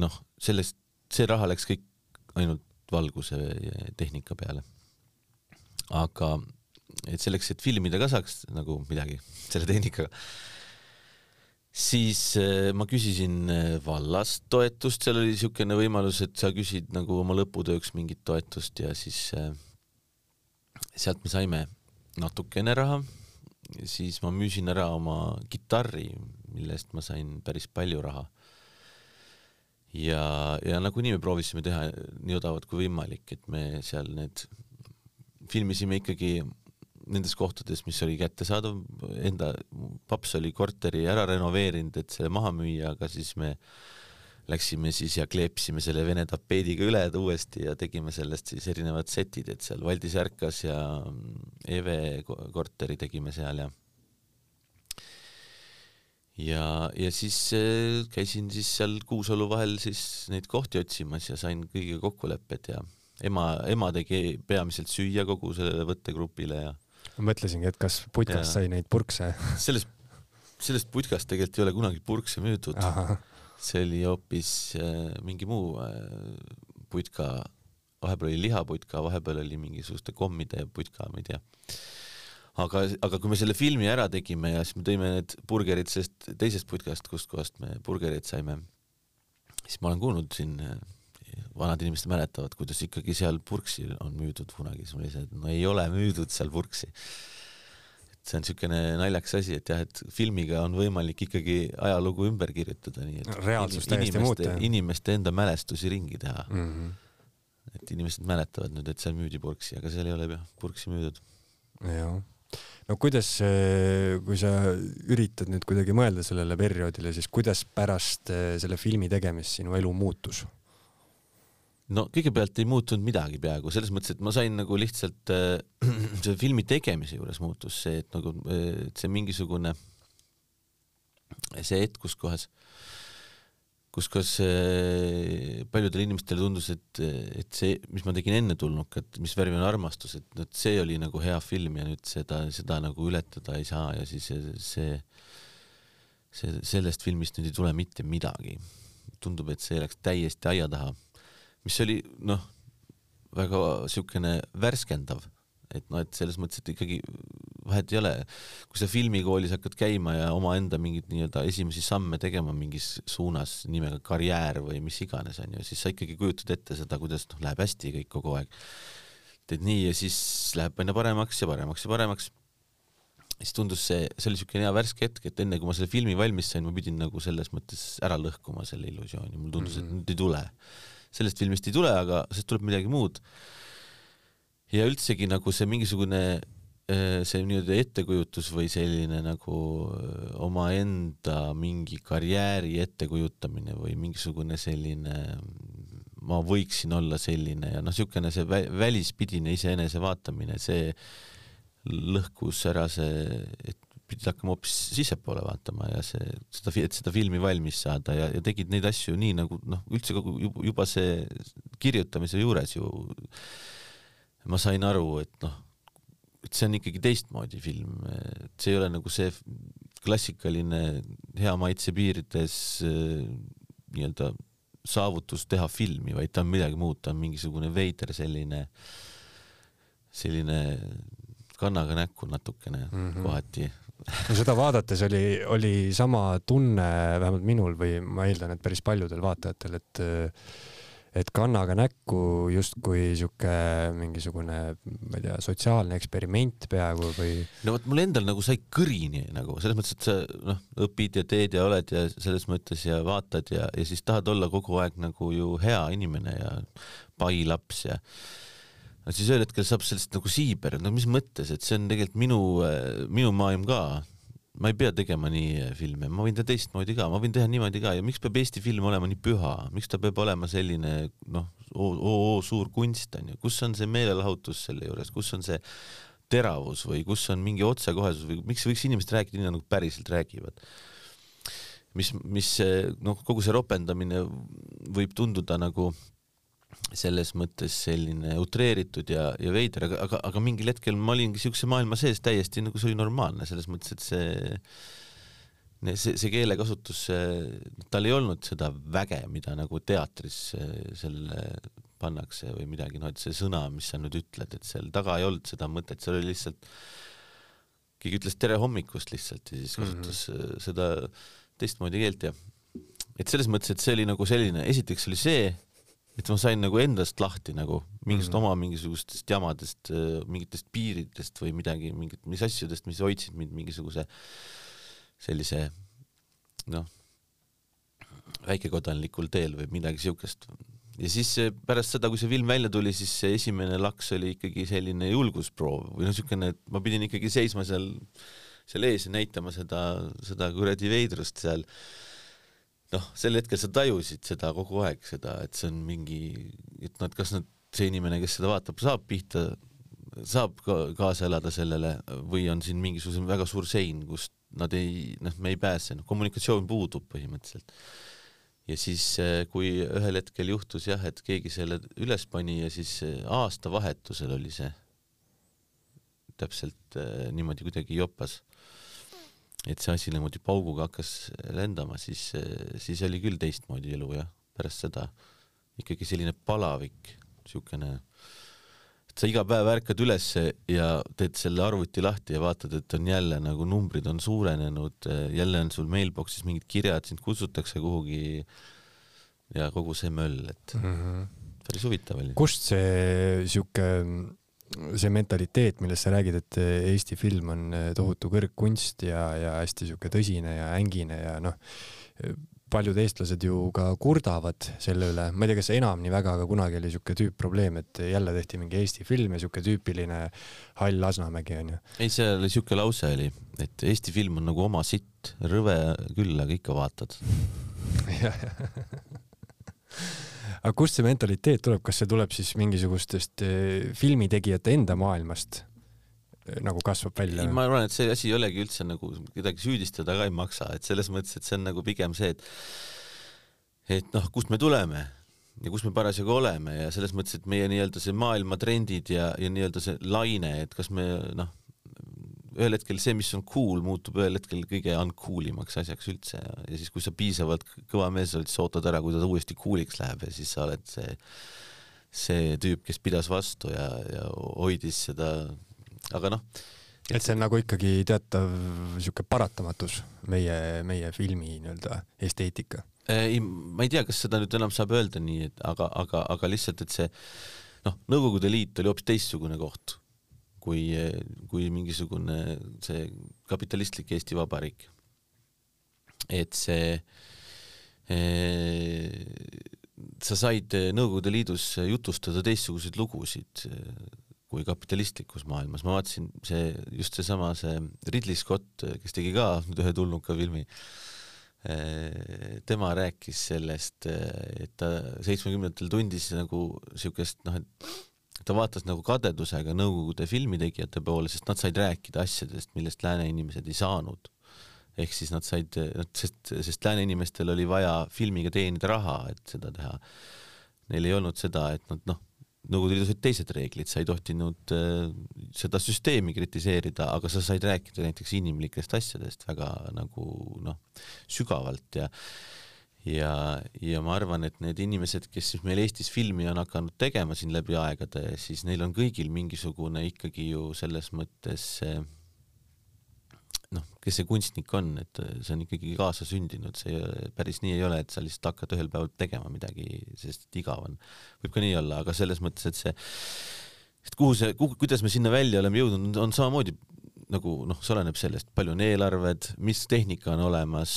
noh, sellest, see raha läks kõik ainult valguse tehnika peale. aga et selleks, et filmida ka saaks nagu midagi selle tehnikaga, siis eh, ma küsisin eh, vallast toetust, seal oli niisugune võimalus, et sa küsid nagu oma lõputööks mingit toetust ja siis eh, sealt me saime natukene raha, siis ma müüsin ära oma kitarri, mille eest ma sain päris palju raha. ja, ja nagunii me proovisime teha nii odavalt kui võimalik, et me seal need, filmisime ikkagi nendes kohtades, mis oli kättesaadav, enda, paps oli korteri ära renoveerinud, et selle maha müüa, aga siis me läksime siis ja kleepsime selle vene tapeediga üle uuesti ja tegime sellest siis erinevad setid, et seal Valdis ärkas ja Eve ko- korteri tegime seal ja ja, ja siis äh, käisin siis seal Kuusalu vahel siis neid kohti otsimas ja sain kõigiga kokkulepped ja ema, ema tegi peamiselt süüa kogu sellele võttegrupile ja ma mõtlesingi, et kas putkast sai neid purkse. sellest, sellest putkast tegelikult ei ole kunagi purkse müüdud. see oli hoopis äh, mingi muu äh, putka, vahepeal oli lihaputka, vahepeal oli mingisuguste kommide putka, ma ei tea. aga, aga kui me selle filmi ära tegime ja siis me tõime need burgerid sellest teisest putkast, kustkohast me burgereid saime, siis ma olen kuulnud siin, vanad inimesed mäletavad, kuidas ikkagi seal purksi on müüdud kunagi, siis ma et no ei ole müüdud seal purksi et see on niisugune naljakas asi, et jah, et filmiga on võimalik ikkagi ajalugu ümber kirjutada, nii et Reaalsust täiesti inimeste- muuta, inimeste enda mälestusi ringi teha mm. mm. -hmm. et inimesed mäletavad nüüd, et seal müüdi purksi, aga seal ei ole purksi müüdud. jah. No kuidas, kui sa üritad nüüd kuidagi mõelda sellele perioodile, siis kuidas pärast eh, selle filmi tegemist sinu elu muutus? no kõigepealt ei muutunud midagi peaaegu, selles mõttes, et ma sain nagu lihtsalt äh, selle filmi tegemise juures muutus see, et nagu äh, et see mingisugune, see hetk, kus kohas, kus kohas äh, paljudele inimestele tundus, et, et see, mis ma tegin enne tulnukat, mis värvi on armastus, et nüüd see oli nagu hea film ja nüüd seda, seda nagu ületada ei saa ja siis see, see, see, sellest filmist nüüd ei tule mitte midagi. tundub, et see läks täiesti aia taha mis oli noh, väga siukene värskendav, et noh, et selles mõttes, et ikkagi vahet ei ole, kui sa filmikoolis hakkad käima ja omaenda mingeid nii-öelda esimesi samme tegema mingis suunas nimega karjäär või mis iganes onju, siis sa ikkagi kujutad ette seda, kuidas noh, läheb hästi kõik kogu aeg. teed nii ja siis läheb aina paremaks ja paremaks ja paremaks. siis tundus see, see oli siukene hea värske hetk, et enne kui ma selle filmi valmis sain, ma pidin nagu selles mõttes ära lõhkuma selle illusiooni, mulle tundus mm, -hmm. et nüüd ei tule sellest filmist ei tule, aga sellest tuleb midagi muud. Ja üldsegi nagu see mingisugune äh, see nii-öelda ettekujutus või selline nagu äh, omaenda mingi karjääri ettekujutamine või mingisugune selline ma võiksin olla selline ja noh, niisugune see vä välispidine iseenese vaatamine, see lõhkus ära see, et pidid hakkama hoopis sissepoole vaatama ja see, seda, et seda filmi valmis saada ja, ja tegid neid asju nii nagu noh, üldse kogu juba see kirjutamise juures ju ma sain aru, et noh, et see on ikkagi teistmoodi film, et see ei ole nagu see klassikaline hea maitse piirides äh, nii-öelda saavutus teha filmi, vaid ta on midagi muud, ta on mingisugune veider selline, selline kannaga näkku natukene mm -hmm. kohati no seda vaadates oli, oli sama tunne vähemalt minul või ma eeldan, et päris paljudel vaatajatel, et et kannaga näkku justkui sihuke mingisugune, ma ei tea, sotsiaalne eksperiment peaaegu või. no vot, mul endal nagu sai kõrini nagu selles mõttes, et sa noh, õpid ja teed ja oled ja selles mõttes ja vaatad ja, ja siis tahad olla kogu aeg nagu ju hea inimene ja pai laps ja no siis ühel hetkel saab sellest nagu siiber, no mis mõttes, et see on tegelikult minu, minu maailm ka ma ei pea tegema nii filme, ma võin teha teistmoodi ka, ma võin teha niimoodi ka. Ja miks peab Eesti film olema nii püha, miks ta peab olema selline noh, oo suur kunst onju, kus on see meelelahutus selle juures, kus on see teravus või kus on mingi otsekohesus või miks võiks inimesed rääkida nii, nagu päriselt räägivad? mis, mis noh, kogu see ropendamine võib tunduda nagu selles mõttes selline utreeritud ja, ja veider, aga, aga, aga mingil hetkel ma olingi siukse maailma sees täiesti nagu see oli normaalne, selles mõttes, et see see, see keelekasutus, tal ei olnud seda väge, mida nagu teatris selle pannakse või midagi, noh, et see sõna, mis sa nüüd ütled, et seal taga ei olnud seda mõtet, seal oli lihtsalt, keegi ütles tere hommikust lihtsalt ja siis kasutas mm -hmm. seda teistmoodi keelt ja et selles mõttes, et see oli nagu selline, esiteks oli see, et ma sain nagu endast lahti nagu mingisugust mm -hmm. oma mingisugustest jamadest, äh, mingitest piiridest või midagi, mingit, mis asjadest, mis hoidsid mind mingisuguse sellise noh, väikekodanlikul teel või midagi siukest. ja siis pärast seda, kui see film välja tuli, siis see esimene laks oli ikkagi selline julgusproov või noh, siukene, et ma pidin ikkagi seisma seal, seal ees ja näitama seda, seda kuradi veidrust seal noh, sel hetkel sa tajusid seda kogu aeg, seda, et see on mingi, et nad, kas nad, see inimene, kes seda vaatab, saab pihta, saab ka kaasa elada sellele või on siin mingisugune väga suur sein, kust nad ei, noh, me ei pääse, noh, kommunikatsioon puudub põhimõtteliselt. ja siis, eh, kui ühel hetkel juhtus jah, et keegi selle üles pani ja siis eh, aastavahetusel oli see täpselt eh, niimoodi kuidagi jopas et see asi niimoodi pauguga hakkas lendama, siis, siis oli küll teistmoodi elu jah, pärast seda ikkagi selline palavik, niisugune, et sa iga päev ärkad ülesse ja teed selle arvuti lahti ja vaatad, et on jälle nagu numbrid on suurenenud, jälle on sul mailbox'is mingid kirjad, sind kutsutakse kuhugi ja kogu see möll, et mm -hmm. päris huvitav oli. kust see sihuke see mentaliteet, millest sa räägid, et Eesti film on eh, tohutu kõrgkunst ja, ja hästi sihuke tõsine ja ängine ja noh, paljud eestlased ju ka kurdavad selle üle, ma ei tea, kas enam nii väga, aga kunagi oli sihuke tüüpprobleem, et jälle tehti mingi Eesti film ja sihuke tüüpiline hall Lasnamägi onju. ei, seal oli sihuke lause oli, et Eesti film on nagu oma sitt, rõve küll, aga ikka vaatad aga kust see mentaliteet tuleb, kas see tuleb siis mingisugustest eh, filmitegijate enda maailmast? Eh, nagu kasvab välja? ma arvan, et see asi ei olegi üldse nagu kedagi süüdistada ka ei maksa, et selles mõttes, et see on nagu pigem see, et et noh, kust me tuleme ja kus me parasjagu oleme ja selles mõttes, et meie nii-öelda see maailma trendid ja, ja nii-öelda see laine, et kas me noh, ühel hetkel see, mis on cool, muutub ühel hetkel kõige uncool imaks asjaks üldse ja, ja siis, kui sa piisavalt kõva mees oled, siis ootad ära, kui ta uuesti cool'iks läheb ja siis sa oled see, see tüüp, kes pidas vastu ja, ja hoidis seda, aga noh. et see on nagu ikkagi teatav sihuke paratamatus meie, meie filmi nii-öelda esteetika. ei, ma ei tea, kas seda nüüd enam saab öelda nii, et aga, aga, aga lihtsalt, et see noh, Nõukogude Liit oli hoopis teistsugune koht kui, kui mingisugune see kapitalistlik Eesti Vabariik. et see e,, sa said Nõukogude Liidus jutustada teistsuguseid lugusid kui kapitalistlikus maailmas, ma vaatasin see, just seesama see Ridley Scott, kes tegi ka nüüd ühe tulnuka filmi, tema rääkis sellest, et ta seitsmekümnendatel tundis nagu siukest noh, et ta vaatas nagu kadedusega Nõukogude filmitegijate poole, sest nad said rääkida asjadest, millest lääne inimesed ei saanud. ehk siis nad said, sest, sest lääne inimestel oli vaja filmiga teenida raha, et seda teha. Neil ei olnud seda, et nad noh, Nõukogude Liidus olid teised reeglid, sa ei tohtinud äh, seda süsteemi kritiseerida, aga sa said rääkida näiteks inimlikest asjadest väga nagu noh, sügavalt ja ja, ja ma arvan, et need inimesed, kes siis meil Eestis filmi on hakanud tegema siin läbi aegade, siis neil on kõigil mingisugune ikkagi ju selles mõttes noh, kes see kunstnik on, et see on ikkagi kaasasündinud, see päris nii ei ole, et sa lihtsalt hakkad ühel päeval tegema midagi, sest et igav on. võib ka nii olla, aga selles mõttes, et see, et kuhu see, kuhu, kuidas me sinna välja oleme jõudnud, on samamoodi nagu noh, see oleneb sellest, palju on eelarved, mis tehnika on olemas,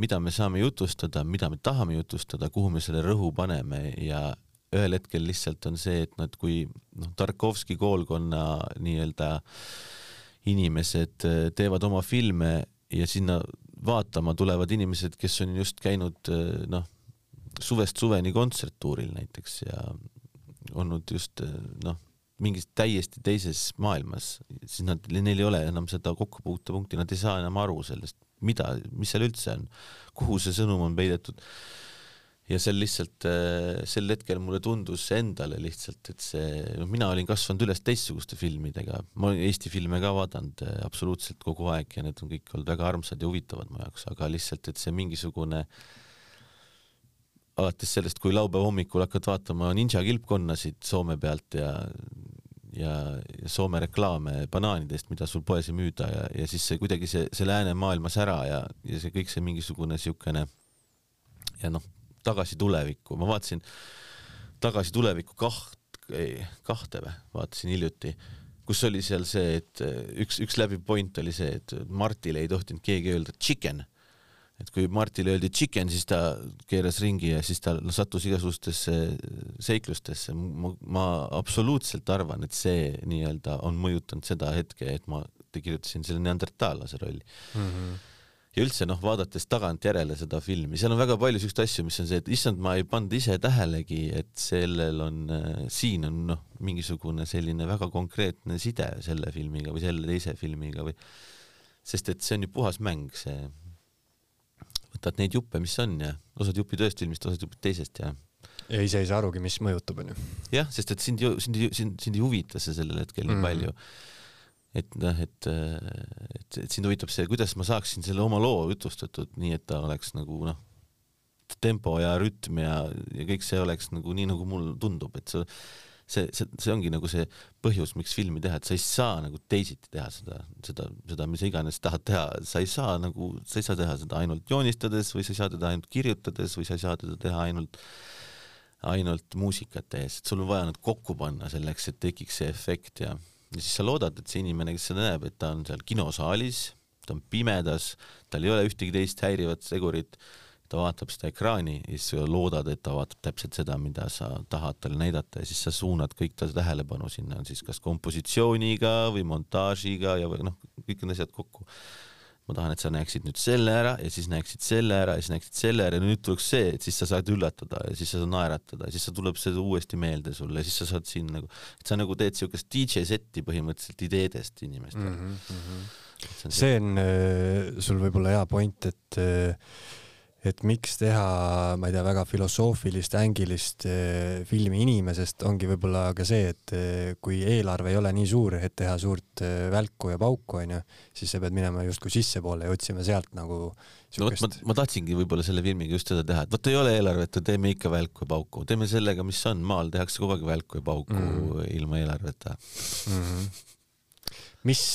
mida me saame jutustada, mida me tahame jutustada, kuhu me selle rõhu paneme ja ühel hetkel lihtsalt on see, et et kui noh, Tarkovski koolkonna nii-öelda inimesed teevad oma filme ja sinna vaatama tulevad inimesed, kes on just käinud noh, suvest suveni kontserttuuril näiteks ja olnud just noh mingis täiesti teises maailmas, siis nad, neil ei ole enam seda kokkupuutepunkti, nad ei saa enam aru sellest, mida, mis seal üldse on, kuhu see sõnum on peidetud. ja seal lihtsalt äh, sel hetkel mulle tundus endale lihtsalt, et see, noh, mina olin kasvanud üles teistsuguste filmidega, ma olen Eesti filme ka vaadanud äh, absoluutselt kogu aeg ja need on kõik olnud väga armsad ja huvitavad mu jaoks, aga lihtsalt, et see mingisugune alates sellest, kui laupäeva hommikul hakkad vaatama ninja kilpkonnasid Soome pealt ja ja, ja Soome reklaame banaanidest, mida sul poes ei müüda ja, ja siis see kuidagi see, see läänemaailmas ära ja, ja see kõik see mingisugune siukene ja noh, tagasi tulevikku, ma vaatasin tagasi tulevikku kaht, kahte või, vaatasin hiljuti, kus oli seal see, et üks, üks läbiv point oli see, et Martile ei tohtinud keegi öelda chicken et kui Martile öeldi chicken, siis ta keeras ringi ja siis ta sattus igasugustesse seiklustesse. ma absoluutselt arvan, et see nii-öelda on mõjutanud seda hetke, et ma kirjutasin selle neandertaallase rolli mm. -hmm ja üldse noh, vaadates tagantjärele seda filmi, seal on väga palju siukseid asju, mis on see, et issand, ma ei pannud ise tähelegi, et sellel on äh,, siin on noh, mingisugune selline väga konkreetne side selle filmiga või selle teise filmiga või sest et see on ju puhas mäng, see võtad neid juppe, mis on ja osad jupid ühest filmist, osad jupid teisest ja ja ise ei saa arugi, mis mõjutab, onju. jah, sest et sind ju, sind, sind, sind ei huvita see sellel hetkel nii mm. palju. et noh, et, et, et sind huvitab see, kuidas ma saaksin selle oma loo jutustatud nii, et ta oleks nagu noh, tempo ja rütm ja, ja kõik see oleks nagu nii, nagu mulle tundub, et see see, see, see ongi nagu see põhjus, miks filmi teha, et sa ei saa nagu teisiti teha seda, seda, seda, mis iganes tahad teha, sa ei saa nagu, sa ei saa teha seda ainult joonistades või sa ei saa teda ainult kirjutades või sa ei saa teda teha ainult ainult muusikat tehes, et sul on vaja nad kokku panna selleks, et tekiks see efekt ja, ja siis sa loodad, et see inimene, kes seda näeb, et ta on seal kinosaalis, ta on pimedas, tal ei ole ühtegi teist häirivat segurit ta vaatab seda ekraani ja siis loodad, et ta vaatab täpselt seda, mida sa tahad talle näidata ja siis sa suunad kõik ta tähelepanu sinna, siis kas kompositsiooniga või montaažiga ja või noh, kõik need asjad kokku. ma tahan, et sa näeksid nüüd selle ära ja siis näeksid selle ära ja siis näeksid selle ära ja nüüd tuleks see, et siis sa saad üllatada ja siis sa saad naeratada ja siis sa tuleb see uuesti meelde sulle ja siis sa saad siin nagu, et sa nagu teed siukest DJ setti põhimõtteliselt ideedest inimestele mm. -hmm. see on, see on äh, sul võib-olla hea point, et äh, et miks teha, ma ei tea, väga filosoofilist, ängilist eh, filmi inimesest, ongi võib-olla ka see, et eh, kui eelarve ei ole nii suur, et teha suurt eh, välku ja pauku, onju, siis sa pead minema justkui sissepoole ja otsima sealt nagu no vot, ma, ma tahtsingi võib-olla selle filmiga just seda teha, et vot ei ole eelarvet ja teeme ikka välku ja pauku, teeme sellega, mis on, maal tehakse kogu aeg välku ja pauku mm -hmm. ilma eelarveta mm. -hmm. mis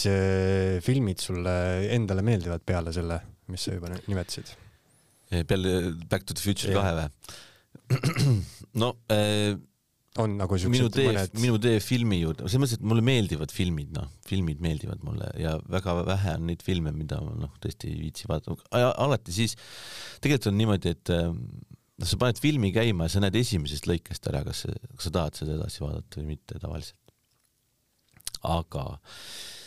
filmid sulle endale meeldivad peale selle, mis sa juba nimetasid? Eh, peale Back to the Future kahe või? no äh, on nagu minu tee mõned..., minu tee filmi juurde, selles mõttes, et mulle meeldivad filmid, noh, filmid meeldivad mulle ja väga vähe on neid filme, mida ma noh, tõesti ei viitsi vaadata. alati siis, tegelikult on niimoodi, et noh, sa paned filmi käima ja sa näed esimesest lõikest ära, kas, kas sa tahad seda edasi vaadata või mitte tavaliselt. aga äh, Eh,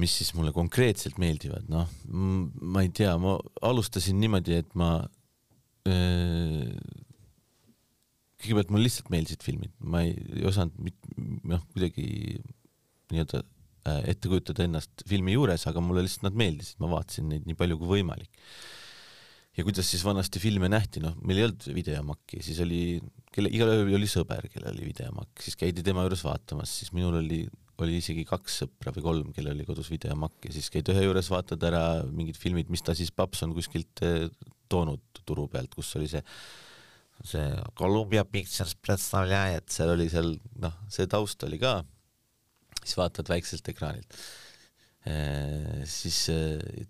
mis siis mulle konkreetselt meeldivad, noh, ma ei tea, ma alustasin niimoodi, et ma äh, kõigepealt mulle lihtsalt meeldisid filmid, ma ei, ei osanud noh, kuidagi nii-öelda äh, ette kujutada ennast filmi juures, aga mulle lihtsalt nad meeldisid, ma vaatasin neid nii palju kui võimalik. ja kuidas siis vanasti filme nähti, noh, meil ei olnud videomakki, siis oli, kelle, igalühel oli sõber, kellel oli videomakk, siis käidi tema juures vaatamas, siis minul oli oli isegi kaks sõpra või kolm, kellel oli kodus videomakk ja siis käid ühe juures, vaatad ära mingid filmid, mis ta siis paps on kuskilt eh, toonud turu pealt, kus oli see see Columbia Pictures представляет, seal oli seal noh, see taust oli ka, siis vaatad väikselt ekraanilt Ee, siis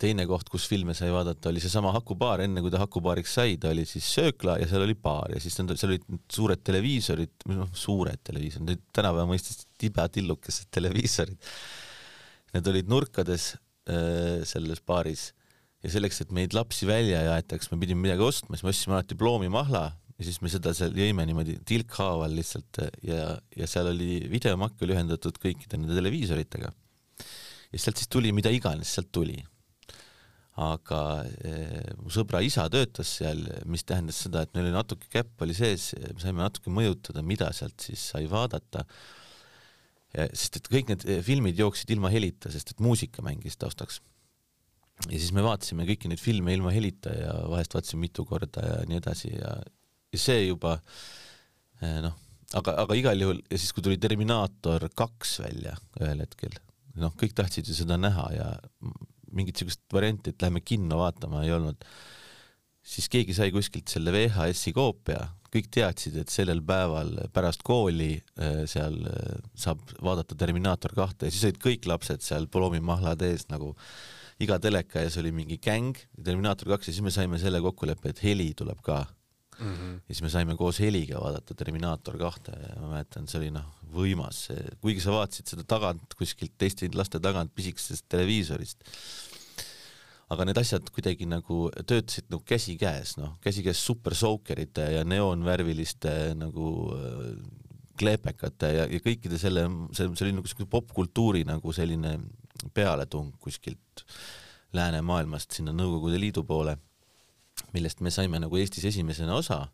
teine koht, kus filme sai vaadata, oli seesama Hakubaar, enne kui ta Hakubaariks sai, ta oli siis söökla ja seal oli baar ja siis seal olid suured televiisorid, noh, suured televiisorid, nüüd tänapäeva mõistes tibatillukesed televiisorid. Need olid nurkades äh, selles baaris ja selleks, et meid lapsi välja ei aetaks, me pidime midagi ostma, siis me ostsime alati ploomimahla ja siis me seda seal jõime niimoodi tilkhaaval lihtsalt ja, ja seal oli videomakk oli ühendatud kõikide nende televiisoritega. Ja sealt siis tuli mida iganes sealt tuli. aga eh, mu sõbra isa töötas seal, mis tähendas seda, et meil oli natuke käpp oli sees, me saime natuke mõjutada, mida sealt siis sai vaadata. sest et kõik need filmid jooksid ilma helita, sest et muusika mängis taustaks ja siis me vaatasime kõiki neid filme ilma helita ja vahest vaatasime mitu korda ja nii edasi ja, ja see juba eh, noh, aga, aga igal juhul ja siis, kui tuli Terminaator kaks välja ühel hetkel, noh, kõik tahtsid ju seda näha ja mingit siukest varianti, et lähme kinno vaatama ei olnud. siis keegi sai kuskilt selle VHS-i koopia, kõik teadsid, et sellel päeval pärast kooli eh, seal eh, saab vaadata Terminaator kahte ja siis olid kõik lapsed seal polomimahlad ees nagu iga teleka ees oli mingi gäng, Terminaator kaks ja siis me saime selle kokkuleppe, et heli tuleb ka mm. -hmm. ja siis me saime koos heliga vaadata Terminaator kahte ja ma mäletan, see oli noh, võimas, kuigi sa vaatasid seda tagant kuskilt teiste laste tagant pisikesest televiisorist. aga need asjad kuidagi nagu töötasid nagu käsikäes, noh, käsikäes super sookerite ja neoonvärviliste nagu äh, kleepekate ja, ja kõikide selle, see, see oli nagu siuke popkultuuri nagu selline pealetung kuskilt läänemaailmast sinna Nõukogude Liidu poole, millest me saime nagu Eestis esimesena osa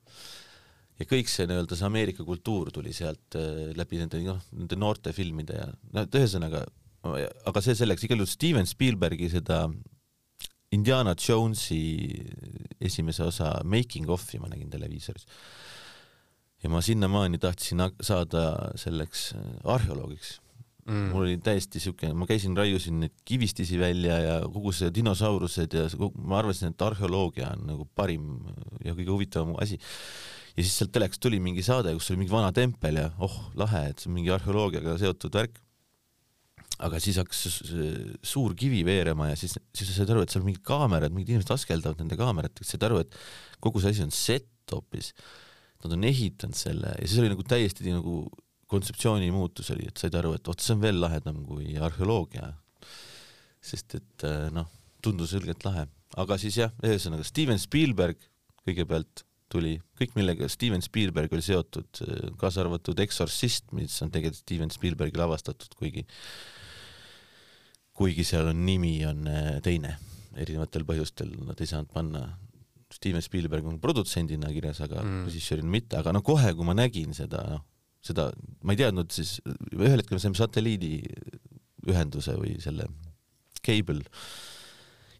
ja kõik see nii-öelda see Ameerika kultuur tuli sealt äh, läbi nende noh, nende noorte filmide ja noh, et ühesõnaga, aga see selleks, igal juhul Steven Spielbergi seda Indiana Jonesi esimese osa Making of'i ma nägin televiisoris. ja ma sinnamaani tahtsin saada selleks äh, arheoloogiks mm.. mul oli täiesti siuke, ma käisin, raiusin neid kivistisi välja ja kogu see dinosaurused ja ma arvasin, et arheoloogia on nagu parim ja kõige huvitavam asi. ja siis sealt telekast tuli mingi saade, kus oli mingi vana tempel ja oh, lahe, et see on mingi arheoloogiaga seotud värk. aga siis hakkas suur kivi veerema ja siis, siis sa said aru, et seal mingid kaamerad, mingid inimesed askeldavad nende kaameratega, said aru, et kogu see asi on set hoopis. Nad on ehitanud selle ja siis oli nagu täiesti nagu kontseptsiooni muutus oli, et said aru, et vot see on veel lahedam kui arheoloogia. sest et äh, noh, tundus ilgelt lahe, aga siis jah, ühesõnaga Steven Spielberg kõigepealt tuli, kõik millega Steven Spielberg oli seotud, äh, kaasa arvatud Exorcist, mis on tegelikult Steven Spielbergi lavastatud, kuigi kuigi seal on nimi on äh, teine, erinevatel põhjustel nad ei saanud panna. Steven Spielberg on produtsendina kirjas, aga mm. režissöörina mitte, aga noh, kohe kui ma nägin seda, noh, seda, ma ei teadnud siis, ühel hetkel me saime satelliidiühenduse või selle cable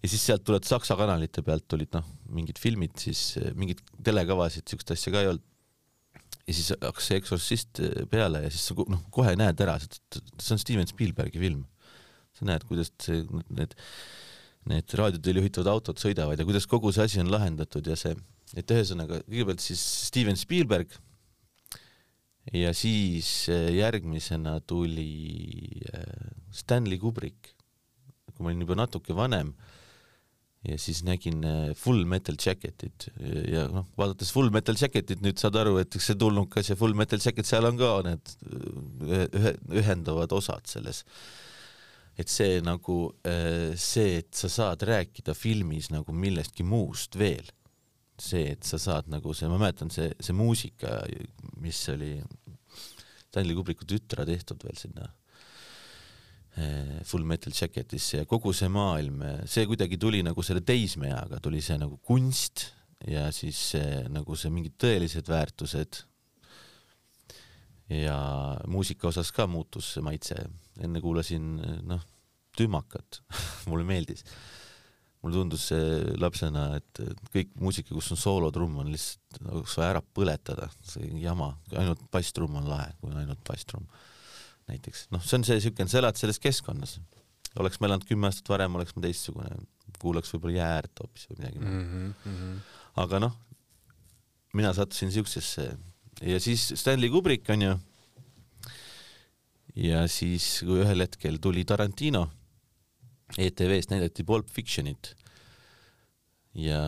ja siis sealt tulevad Saksa kanalite pealt tulid noh, mingid filmid, siis mingeid telekavasid, siukest asja ka ei olnud. ja siis hakkas see Exorcist peale ja siis sa noh, kohe näed ära, see on Steven Spielbergi film. sa näed, kuidas see, need, need raadioteel juhitavad autod sõidavad ja kuidas kogu see asi on lahendatud ja see, et ühesõnaga kõigepealt siis Steven Spielberg ja siis äh, järgmisena tuli äh, Stanley Kubrick, kui ma olin juba natuke vanem ja siis nägin äh, Full Metal Jacketit. Ja noh, vaadates Full Metal Jacketit nüüd saad aru, et eks see tulnukas ja Full Metal Jacket, seal on ka need ühe, ühendavad osad selles. et see nagu see, et sa saad rääkida filmis nagu millestki muust veel see, et sa saad nagu see, ma mäletan, see, see muusika, mis oli Stanley Kubricku tütre tehtud veel sinna eh, Full Metal Jacketisse ja kogu see maailm, see kuidagi tuli nagu selle teismeeaga, tuli see nagu kunst ja siis see, nagu see mingid tõelised väärtused. ja muusika osas ka muutus see maitse, enne kuulasin noh, tümakat mulle meeldis mulle tundus see lapsena, et kõik muusika, kus on soolotrumm, on lihtsalt nagu vaja ära põletada, see jama, ainult basstrumm on lahe, kui on ainult basstrumm näiteks. noh, see on see siukene, sa elad selles keskkonnas. oleks ma elanud kümme aastat varem, oleks ma teistsugune kuulaks võib-olla Jää äärt hoopis või midagi mm. mm. -hmm. aga noh, mina sattusin siuksesse ja siis Stanley Kubrick onju. ja siis, kui ühel hetkel tuli Tarantino, ETV-st näidati Pulp Fictionit. ja,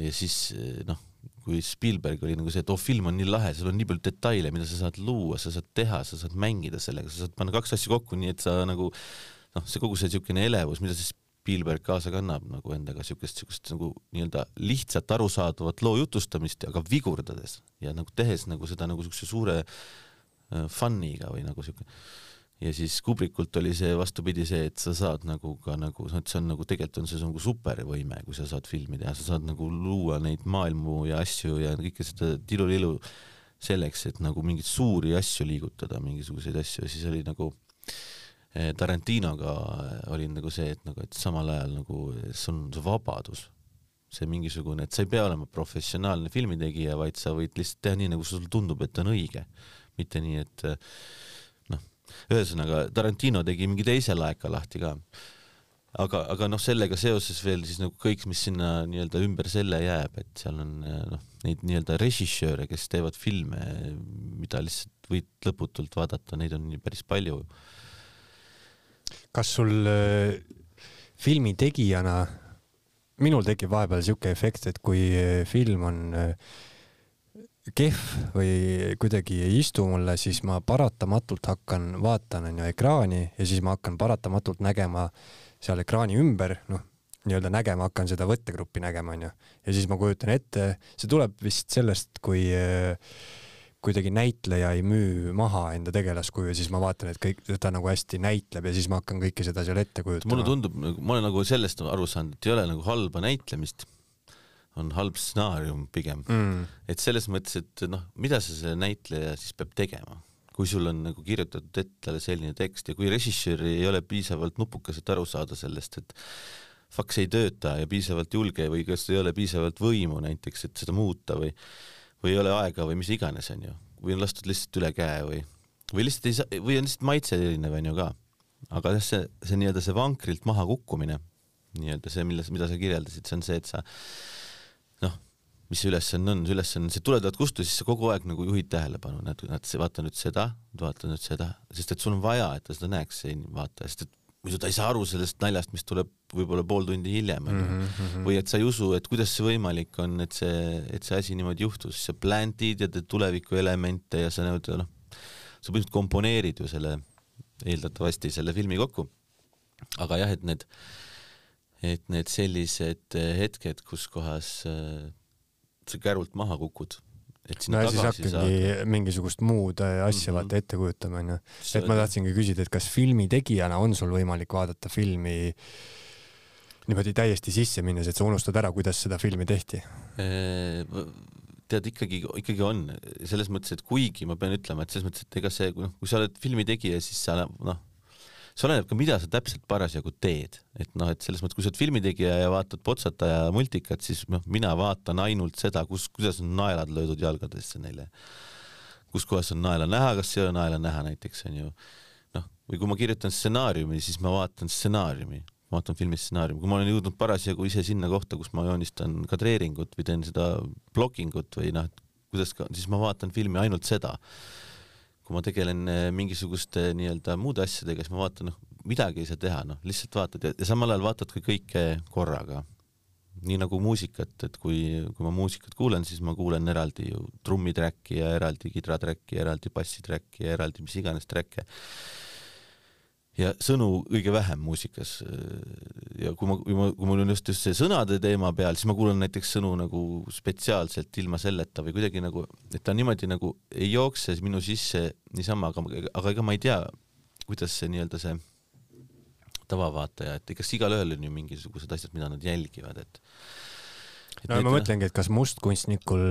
ja siis noh, kui Spielberg oli nagu see, et oh, film on nii lahe, sul on nii palju detaile, mida sa saad luua, sa saad teha, sa saad mängida sellega, sa saad panna kaks asja kokku, nii et sa nagu noh, see kogu see niisugune elevus, mida see Spielberg kaasa kannab nagu endaga siukest, siukest nagu nii-öelda lihtsalt arusaadavat loo jutustamist, aga vigurdades ja nagu tehes nagu seda nagu siukse suure äh, fun'iga või nagu siuke ja siis Kubrikult oli see vastupidi see, et sa saad nagu ka nagu, see on nagu tegelikult on see nagu supervõime, kui sa saad filmi teha, sa saad nagu luua neid maailmu ja asju ja kõike seda tilulilu selleks, et nagu mingeid suuri asju liigutada, mingisuguseid asju. Siis oli nagu eh, Tarantinoga oli nagu see, et nagu, et samal ajal nagu see on see vabadus, see mingisugune, et sa ei pea olema professionaalne filmitegija, vaid sa võid lihtsalt teha nii, nagu sulle tundub, et on õige, mitte nii, et eh, noh, ühesõnaga Tarantino tegi mingi teise laeka lahti ka. aga, aga noh, sellega seoses veel siis nagu kõik, mis sinna nii-öelda ümber selle jääb, et seal on noh, neid nii-öelda režissööre, kes teevad filme, mida lihtsalt võid lõputult vaadata, neid on päris palju kas sul äh, filmi tegijana, minul tekib vahepeal siuke efekt, et kui äh, film on äh, kehv või kuidagi ei istu mulle, siis ma paratamatult hakkan, vaatan onju ekraani ja siis ma hakkan paratamatult nägema seal ekraani ümber, noh, nii-öelda nägema hakkan seda võttegruppi nägema onju. ja siis ma kujutan ette, see tuleb vist sellest, kui äh, kuidagi näitleja ei müü maha enda tegelaskuju, siis ma vaatan, et kõik ta nagu hästi näitleb ja siis ma hakkan kõike seda seal ette mulle kujutama. tundub, ma olen nagu sellest aru saanud, et ei ole nagu halba näitlemist, on halb stsenaarium pigem mm.. et selles mõttes, et noh, mida see see näitleja siis peab tegema, kui sul on nagu kirjutatud ette selline tekst ja kui režissöör ei ole piisavalt nupukas, et aru saada sellest, et faks ei tööta ja piisavalt julge või kas ei ole piisavalt võimu näiteks, et seda muuta või või ei ole aega või mis iganes, onju, või on lastud lihtsalt üle käe või või lihtsalt ei saa või on lihtsalt maitse erinev, onju ka. aga jah, see, see nii-öelda see vankrilt maha kukkumine, nii-öelda see, milles, mida sa kirjeldasid, see on see, et sa mis see ülesanne on, see ülesanne on see, tuled vaat kustu, siis sa kogu aeg nagu juhid tähelepanu, näed, näed, vaata nüüd seda, vaata nüüd seda, sest et sul on vaja, et ta seda näeks, see vaataja, sest et muidu ta ei saa aru sellest naljast, mis tuleb võib-olla pool tundi hiljem, onju. -hmm. või et sa ei usu, et kuidas see võimalik on, et see, et see asi niimoodi juhtus, sa plant'id ja teed tuleviku elemente ja sa nii-öelda noh, sa põhimõtteliselt komponeerid ju selle, eeldatavasti selle filmi kokku. aga jah, et need, et need sellised hetked, kus kohas äh, sa kärult maha kukud, no ja siis tagasi hakkangi saada. mingisugust muud äh, asja mm. -hmm. vaata ette kujutama onju. et ma tahtsingi küsida, et kas filmi tegijana on sul võimalik vaadata filmi niimoodi täiesti sisse minnes, et sa unustad ära, kuidas seda filmi tehti? Eh, tead ikkagi, ikkagi on selles mõttes, et kuigi ma pean ütlema, et selles mõttes, et ega see, noh, kui sa oled filmi tegija, siis sa noh, see oleneb ka, mida sa täpselt parasjagu teed, et noh, et selles mõttes, kui sa oled filmitegija ja vaatad Potsata ja multikat, siis noh, mina vaatan ainult seda, kus, kuidas on naelad löödud jalgadesse neile. kus kohas on naela näha, kas ei ole naela näha näiteks onju. noh, või kui ma kirjutan stsenaariumi, siis ma vaatan stsenaariumi, vaatan filmi stsenaariumi, kui ma olen jõudnud parasjagu ise sinna kohta, kus ma joonistan kadreeringut või teen seda blocking ut või noh, kuidas ka, siis ma vaatan filmi ainult seda kui ma tegelen eh, mingisuguste nii-öelda muude asjadega, siis ma vaatan, noh, midagi ei saa teha, noh, lihtsalt vaatad ja, ja samal ajal vaatad ka kõike korraga. nii nagu muusikat, et kui, kui ma muusikat kuulen, siis ma kuulen eraldi ju trummitrack'i ja eraldi kidratrack'i ja eraldi bassitrack'i ja eraldi mis iganes track'e. Ja sõnu kõige vähem muusikas. ja kui ma, kui ma, kui mul on just just see sõnade teema peal, siis ma kuulan näiteks sõnu nagu spetsiaalselt ilma selleta või kuidagi nagu, et ta niimoodi nagu ei jookse minu sisse niisama, aga, aga ega ma ei tea, kuidas see nii-öelda see tavavaataja, et kas igalühel on ju mingisugused asjad, mida nad jälgivad, et no need- ma mõtlengi, et kas mustkunstnikul,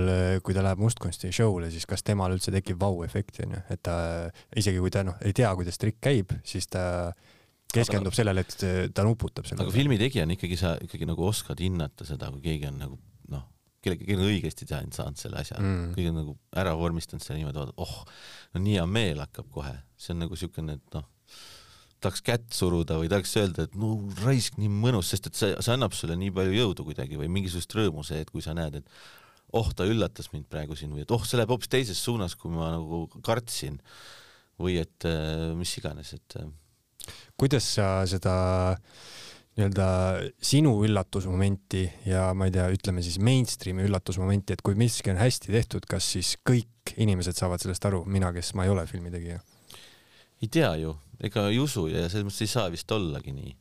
kui ta läheb mustkunsti show'le, siis kas temal üldse tekib vau-efekt onju, et ta isegi kui ta noh, ei tea, kuidas trikk käib, siis ta keskendub sellele, et ta nuputab aga selle. filmitegijana ikkagi sa ikkagi nagu oskad hinnata seda, kui keegi on nagu noh, kellegi, keegi on õigesti teha- saanud selle asja mm., keegi on nagu ära vormistanud selle niimoodi, oh, no nii hea meel hakkab kohe, see on nagu siukene, et noh, tahaks kätt suruda või tahaks öelda, et no raisk nii mõnus, sest et see, see annab sulle nii palju jõudu kuidagi või mingisugust rõõmu see, et kui sa näed, et oh, ta üllatas mind praegu siin või et oh, see läheb hoopis teises suunas, kui ma nagu kartsin või et äh, mis iganes, et. Äh. kuidas sa seda nii-öelda sinu üllatusmomenti ja ma ei tea, ütleme siis mainstream'i üllatusmomenti, et kui miski on hästi tehtud, kas siis kõik inimesed saavad sellest aru, mina, kes ma ei ole filmitegija? Ei tea ju, ega ei usu ja selles mõttes ei saa vist ollagi nii.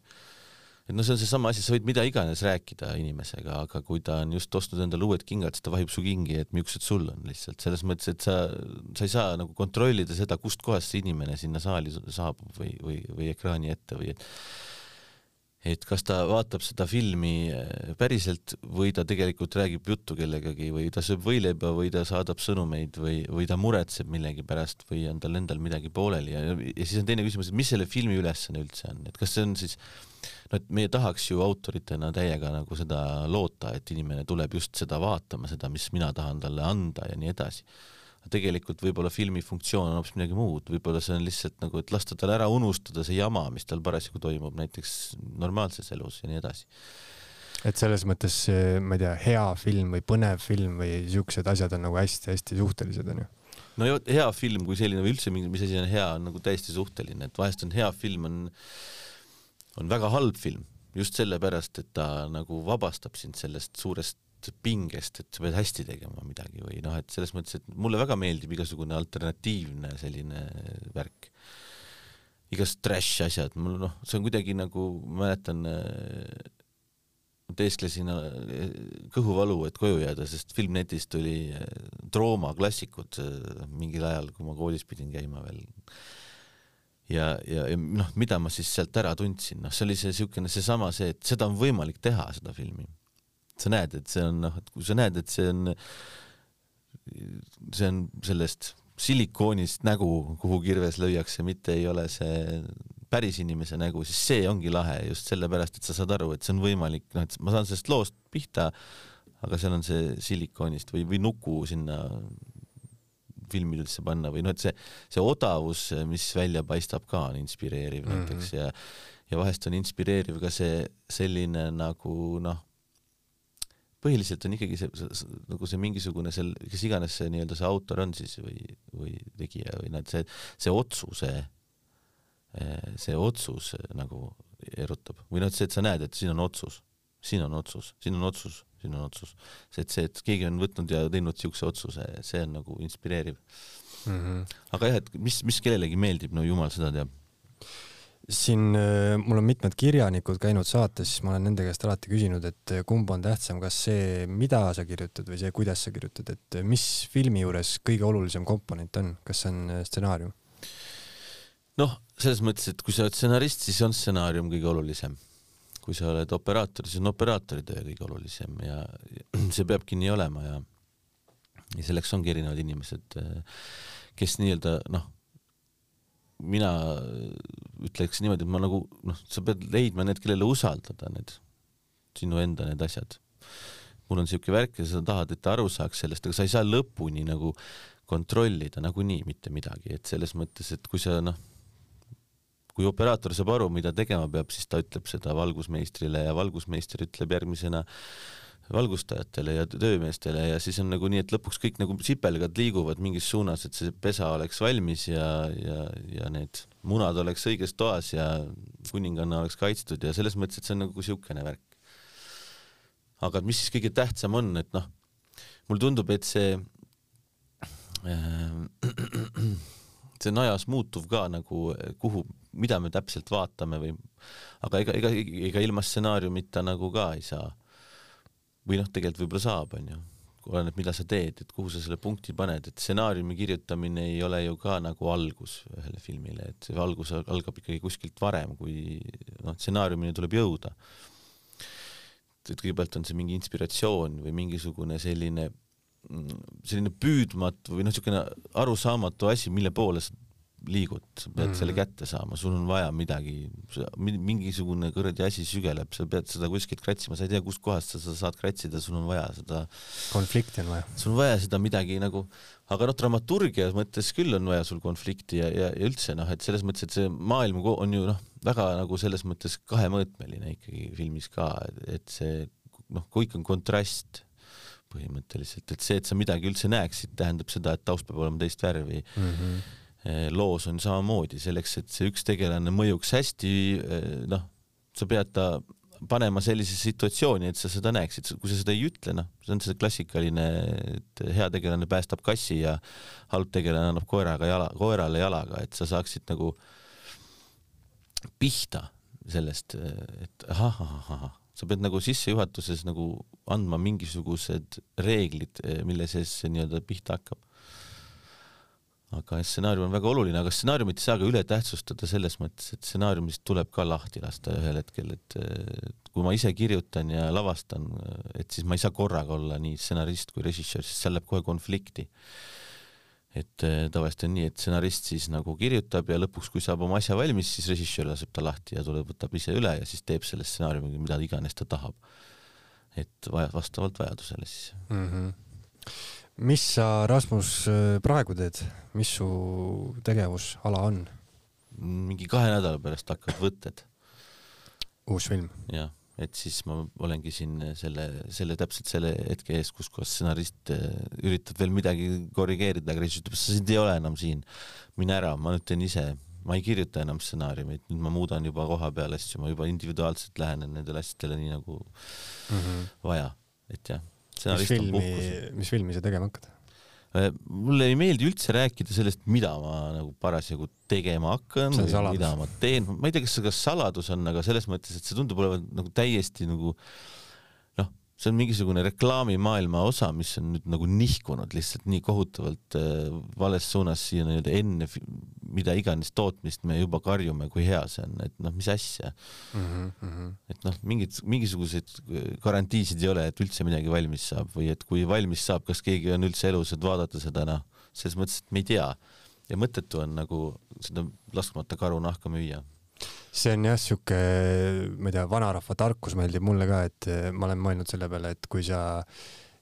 et noh, see on seesama asi, sa võid mida iganes rääkida inimesega, aga kui ta on just ostnud endale uued kingad, siis ta vahib su kingi, et millised sul on lihtsalt selles mõttes, et sa, sa ei saa nagu kontrollida seda, kustkohast see inimene sinna saali saabub või, või, või ekraani ette või et et kas ta vaatab seda filmi äh, päriselt või ta tegelikult räägib juttu kellegagi või ta sööb võileiba või ta saadab sõnumeid või, või ta muretseb millegi pärast või on tal endal midagi pooleli ja, ja siis on teine küsimus, et mis selle filmi ülesanne üldse on, et kas see on siis no et meie tahaks ju autoritena täiega nagu seda loota, et inimene tuleb just seda vaatama, seda, mis mina tahan talle anda ja nii edasi tegelikult võib-olla filmi funktsioon on hoopis midagi muud, võib-olla see on lihtsalt nagu, et lasta tal ära unustada see jama, mis tal parasjagu toimub näiteks normaalses elus ja nii edasi. et selles mõttes, ma ei tea, hea film või põnev film või siuksed asjad on nagu hästi-hästi suhtelised, onju no ja hea film kui selline või üldse mingi, mis asi on hea, on nagu täiesti suhteline, et vahest on hea film on, on väga halb film just sellepärast, et ta nagu vabastab sind sellest suurest pingest, et sa pead hästi tegema midagi või noh, et selles mõttes, et mulle väga meeldib igasugune alternatiivne selline värk. igast trash asjad, mul noh, see on kuidagi nagu, mäletan, teesklesin äh, kõhuvalu, et koju jääda, sest Filmnetist tuli Drooma äh, klassikud äh, mingil ajal, kui ma koolis pidin käima veel. ja, ja, ja noh, mida ma siis sealt ära tundsin, noh, see oli see niisugune, seesama see, et seda on võimalik teha, seda filmi sa näed, et see on noh, et kui sa näed, et see on, see on sellest silikoonist nägu, kuhu kirves lüüakse, mitte ei ole see päris inimese nägu, siis see ongi lahe just sellepärast, et sa saad aru, et see on võimalik, noh, et ma saan sellest loost pihta, aga seal on see silikoonist või, või nuku sinna filmi üldse panna või noh, et see, see odavus, mis välja paistab ka, on inspireeriv mm -hmm. näiteks ja ja vahest on inspireeriv ka see selline nagu noh, põhiliselt on ikkagi see, see, nagu see mingisugune seal, kes iganes see nii-öelda see autor on siis või, või tegija või et see, see otsuse, see otsus nagu erutab või noh, et see, et sa näed, et siin on otsus, siin on otsus, siin on otsus, siin on otsus. see, et see, et keegi on võtnud ja teinud niisuguse otsuse, see on nagu inspireeriv mm. -hmm. aga jah, et mis, mis kellelegi meeldib, no jumal seda teab siin äh, mul on mitmed kirjanikud käinud saates, siis ma olen nende käest alati küsinud, et äh, kumb on tähtsam, kas see, mida sa kirjutad või see, kuidas sa kirjutad, et äh, mis filmi juures kõige olulisem komponent on, kas see on stsenaarium? noh, selles mõttes, et kui sa oled stsenarist, siis on stsenaarium kõige olulisem. kui sa oled operaator, siis on operaatori töö kõige olulisem ja see peabki nii olema ja ja selleks ongi erinevad inimesed, kes nii-öelda noh mina ütleks niimoodi, et ma nagu noh, sa pead leidma need, kellele usaldada need sinu enda need asjad. mul on siuke värk ja sa tahad, et ta aru saaks sellest, aga sa ei saa lõpuni nagu kontrollida nagunii mitte midagi, et selles mõttes, et kui sa noh, kui operaator saab aru, mida tegema peab, siis ta ütleb seda valgusmeistrile ja valgusmeister ütleb järgmisena äh, valgustajatele ja töömeestele ja siis on nagu nii, et lõpuks kõik nagu sipelgad liiguvad mingis suunas, et see pesa oleks valmis ja, ja, ja need munad oleks õiges toas ja kuninganna oleks kaitstud ja selles mõttes, et see on nagu niisugune värk. aga mis siis kõige tähtsam on, et noh, mulle tundub, et see äh, see on ajas muutuv ka nagu, kuhu, mida me täpselt vaatame või aga ega, ega, ega ilma stsenaariumita nagu ka ei saa või noh, tegelikult võib-olla saab, onju, oleneb, mida sa teed, et kuhu sa selle punkti paned, et stsenaariumi kirjutamine ei ole ju ka nagu algus ühele filmile, et see algus algab ikkagi kuskilt varem, kui noh, stsenaariumini tuleb jõuda. et kõigepealt on see mingi inspiratsioon või mingisugune selline, selline püüdmatu või noh, niisugune arusaamatu asi, mille poole sa liigud, sa pead mm -hmm. selle kätte saama, sul on vaja midagi, mingisugune kuradi asi sügeleb, sa pead seda kuskilt kratsima, sa ei tea, kustkohast sa seda saad kratsida, sul on vaja seda konflikti on vaja. sul on vaja seda midagi nagu, aga noh, dramaturgia mõttes küll on vaja sul konflikti ja, ja, ja üldse noh, et selles mõttes, et see maailm on ju noh, väga nagu selles mõttes kahemõõtmeline ikkagi filmis ka, et see noh, kõik on kontrast põhimõtteliselt, et see, et sa midagi üldse näeksid, tähendab seda, et taust peab olema teist värvi mm. -hmm loos on samamoodi, selleks, et see üks tegelane mõjuks hästi, eh, noh, sa pead ta panema sellisesse situatsiooni, et sa seda näeksid, kui sa seda ei ütle, noh, see on see klassikaline, et hea tegelane päästab kassi ja halb tegelane annab koeraga jala, koerale jalaga, et sa saaksid nagu pihta sellest, et ahah, ahah, ahah, sa pead nagu sissejuhatuses nagu andma mingisugused reeglid, mille sees see nii-öelda pihta hakkab aga stsenaarium on väga oluline, aga stsenaariumit ei saa ka üle tähtsustada selles mõttes, et stsenaariumist tuleb ka lahti lasta ühel hetkel, et kui ma ise kirjutan ja lavastan, et siis ma ei saa korraga olla nii stsenarist kui režissöör, sest seal läheb kohe konflikti. et tavaliselt on nii, et stsenarist siis nagu kirjutab ja lõpuks, kui saab oma asja valmis, siis režissöör laseb ta lahti ja tuleb, võtab ise üle ja siis teeb selle stsenaariumiga mida iganes ta tahab. et vaja, vastavalt vajadusele siis mm. -hmm mis sa, Rasmus, praegu teed, mis su tegevusala on? mingi kahe nädala pärast hakkavad võtted. uus film? jah, et siis ma olengi siin selle, selle täpselt selle hetke ees, kus kohas stsenarist äh, üritab veel midagi korrigeerida, aga režissöör ütleb, sa sind ei ole enam siin, mine ära, ma nüüd teen ise, ma ei kirjuta enam stsenaariumit, nüüd ma muudan juba koha peal asju, ma juba individuaalselt lähenen nendele asjadele nii nagu mm -hmm. vaja, et jah mis filmi, mis filmi sa tegema hakkad? Äh, mulle ei meeldi üldse rääkida sellest, mida ma nagu parasjagu tegema hakkan mida ma teen, ma ei tea, kas see ka saladus on, aga selles mõttes, et see tundub olevat nagu täiesti nagu noh, see on mingisugune reklaamimaailma osa, mis on nüüd nagu nihkunud lihtsalt nii kohutavalt äh, vales suunas siia nii-öelda enne mida iganes tootmist me juba karjume, kui hea see on, et noh, mis asja mm. -hmm. et noh, mingid, mingisuguseid garantiisid ei ole, et üldse midagi valmis saab või et kui valmis saab, kas keegi on üldse elus, et vaadata seda, noh, selles mõttes, et me ei tea. ja mõttetu on nagu seda laskmata karu nahka müüa see on jah, sihuke, ma ei tea, vanarahva tarkus meeldib mulle ka, et ma olen mõelnud selle peale, et kui sa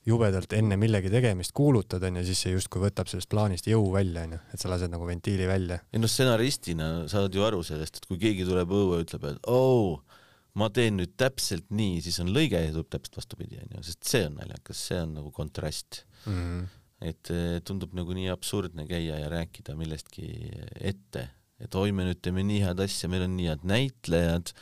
jubedalt enne millegi tegemist kuulutad, onju, siis see justkui võtab sellest plaanist jõu välja, onju, et sa lased nagu ventiili välja. ei noh, stsenaristina saad ju aru sellest, et kui keegi tuleb õue ütleb, et oo oh,, ma teen nüüd täpselt nii, siis on lõige ja tuleb täpselt vastupidi, onju, sest see on naljakas, see on nagu kontrast mm. -hmm. et eh, tundub nagu nii absurdne käia ja rääkida millestki ette, et oi, me nüüd teeme nii head asja, meil on nii head näitlejad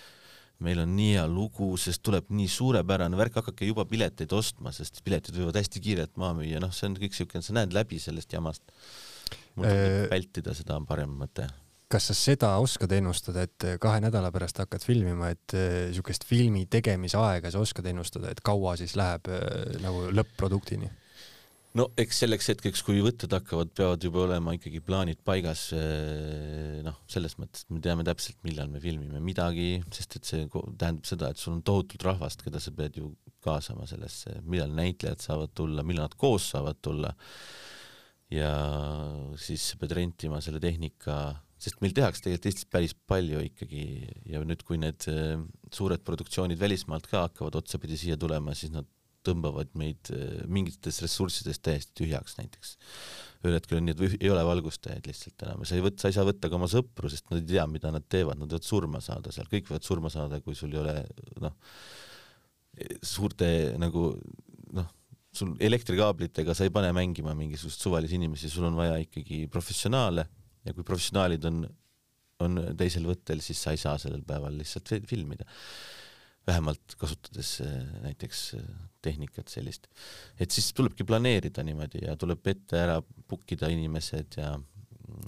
meil on nii hea lugu, sest tuleb nii suurepärane värk, hakake juba pileteid ostma, sest piletid võivad hästi kiirelt maha müüa, noh, see on kõik siuke, sa näed läbi sellest jamast. mul tundub äh,, vältida seda on parem mõte. kas sa seda oskad ennustada, et kahe nädala pärast hakkad filmima, et äh, siukest filmi tegemise aega sa oskad ennustada, et kaua siis läheb äh, nagu lõpp-produktini? No eks selleks hetkeks, kui võtted hakkavad, peavad juba olema ikkagi plaanid paigas. Eh, noh, selles mõttes, et me teame täpselt, millal me filmime midagi, sest et see tähendab seda, et sul on tohutult rahvast, keda sa pead ju kaasama sellesse, millal näitlejad saavad tulla, millal nad koos saavad tulla. ja siis sa pead rentima selle tehnika, sest meil tehakse tegelikult Eestis päris palju ikkagi ja nüüd, kui need eh, suured produktsioonid välismaalt ka hakkavad otsapidi siia tulema, siis nad tõmbavad meid äh, mingitest ressurssidest täiesti tühjaks näiteks. ühel hetkel on nii, et ei ole valgustajaid lihtsalt enam ja sa ei võt-, sa ei saa võtta ka oma sõpru, sest nad ei tea, mida nad teevad, nad võivad surma saada seal, kõik võivad surma saada, kui sul ei ole noh, suurte nagu noh, sul elektrikaablitega sa ei pane mängima mingisugust suvalisi inimesi, sul on vaja ikkagi professionaale ja kui professionaalid on, on teisel võttel, siis sa ei saa sellel päeval lihtsalt filmida vähemalt kasutades äh, näiteks äh, tehnikat sellist. et siis tulebki planeerida niimoodi ja tuleb ette ära book ida inimesed ja,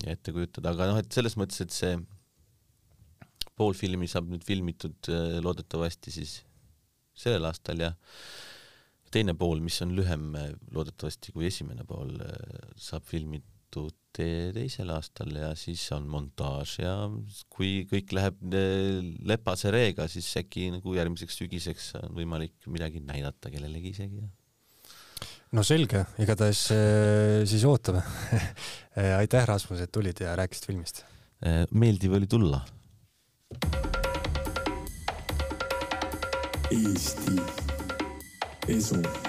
ja ette kujutada, aga noh, et selles mõttes, et see pool filmi saab nüüd filmitud äh, loodetavasti siis sellel aastal ja teine pool, mis on lühem loodetavasti kui esimene pool, saab filmitud tee teisel aastal ja siis on montaaž ja kui kõik läheb lepase reega, siis äkki nagu järgmiseks sügiseks on võimalik midagi näidata kellelegi isegi. no selge, igatahes eh, siis ootame eh, aitäh, Rasmus, et tulid ja rääkisid filmist. Eh, meeldiv oli tulla. Eesti Esu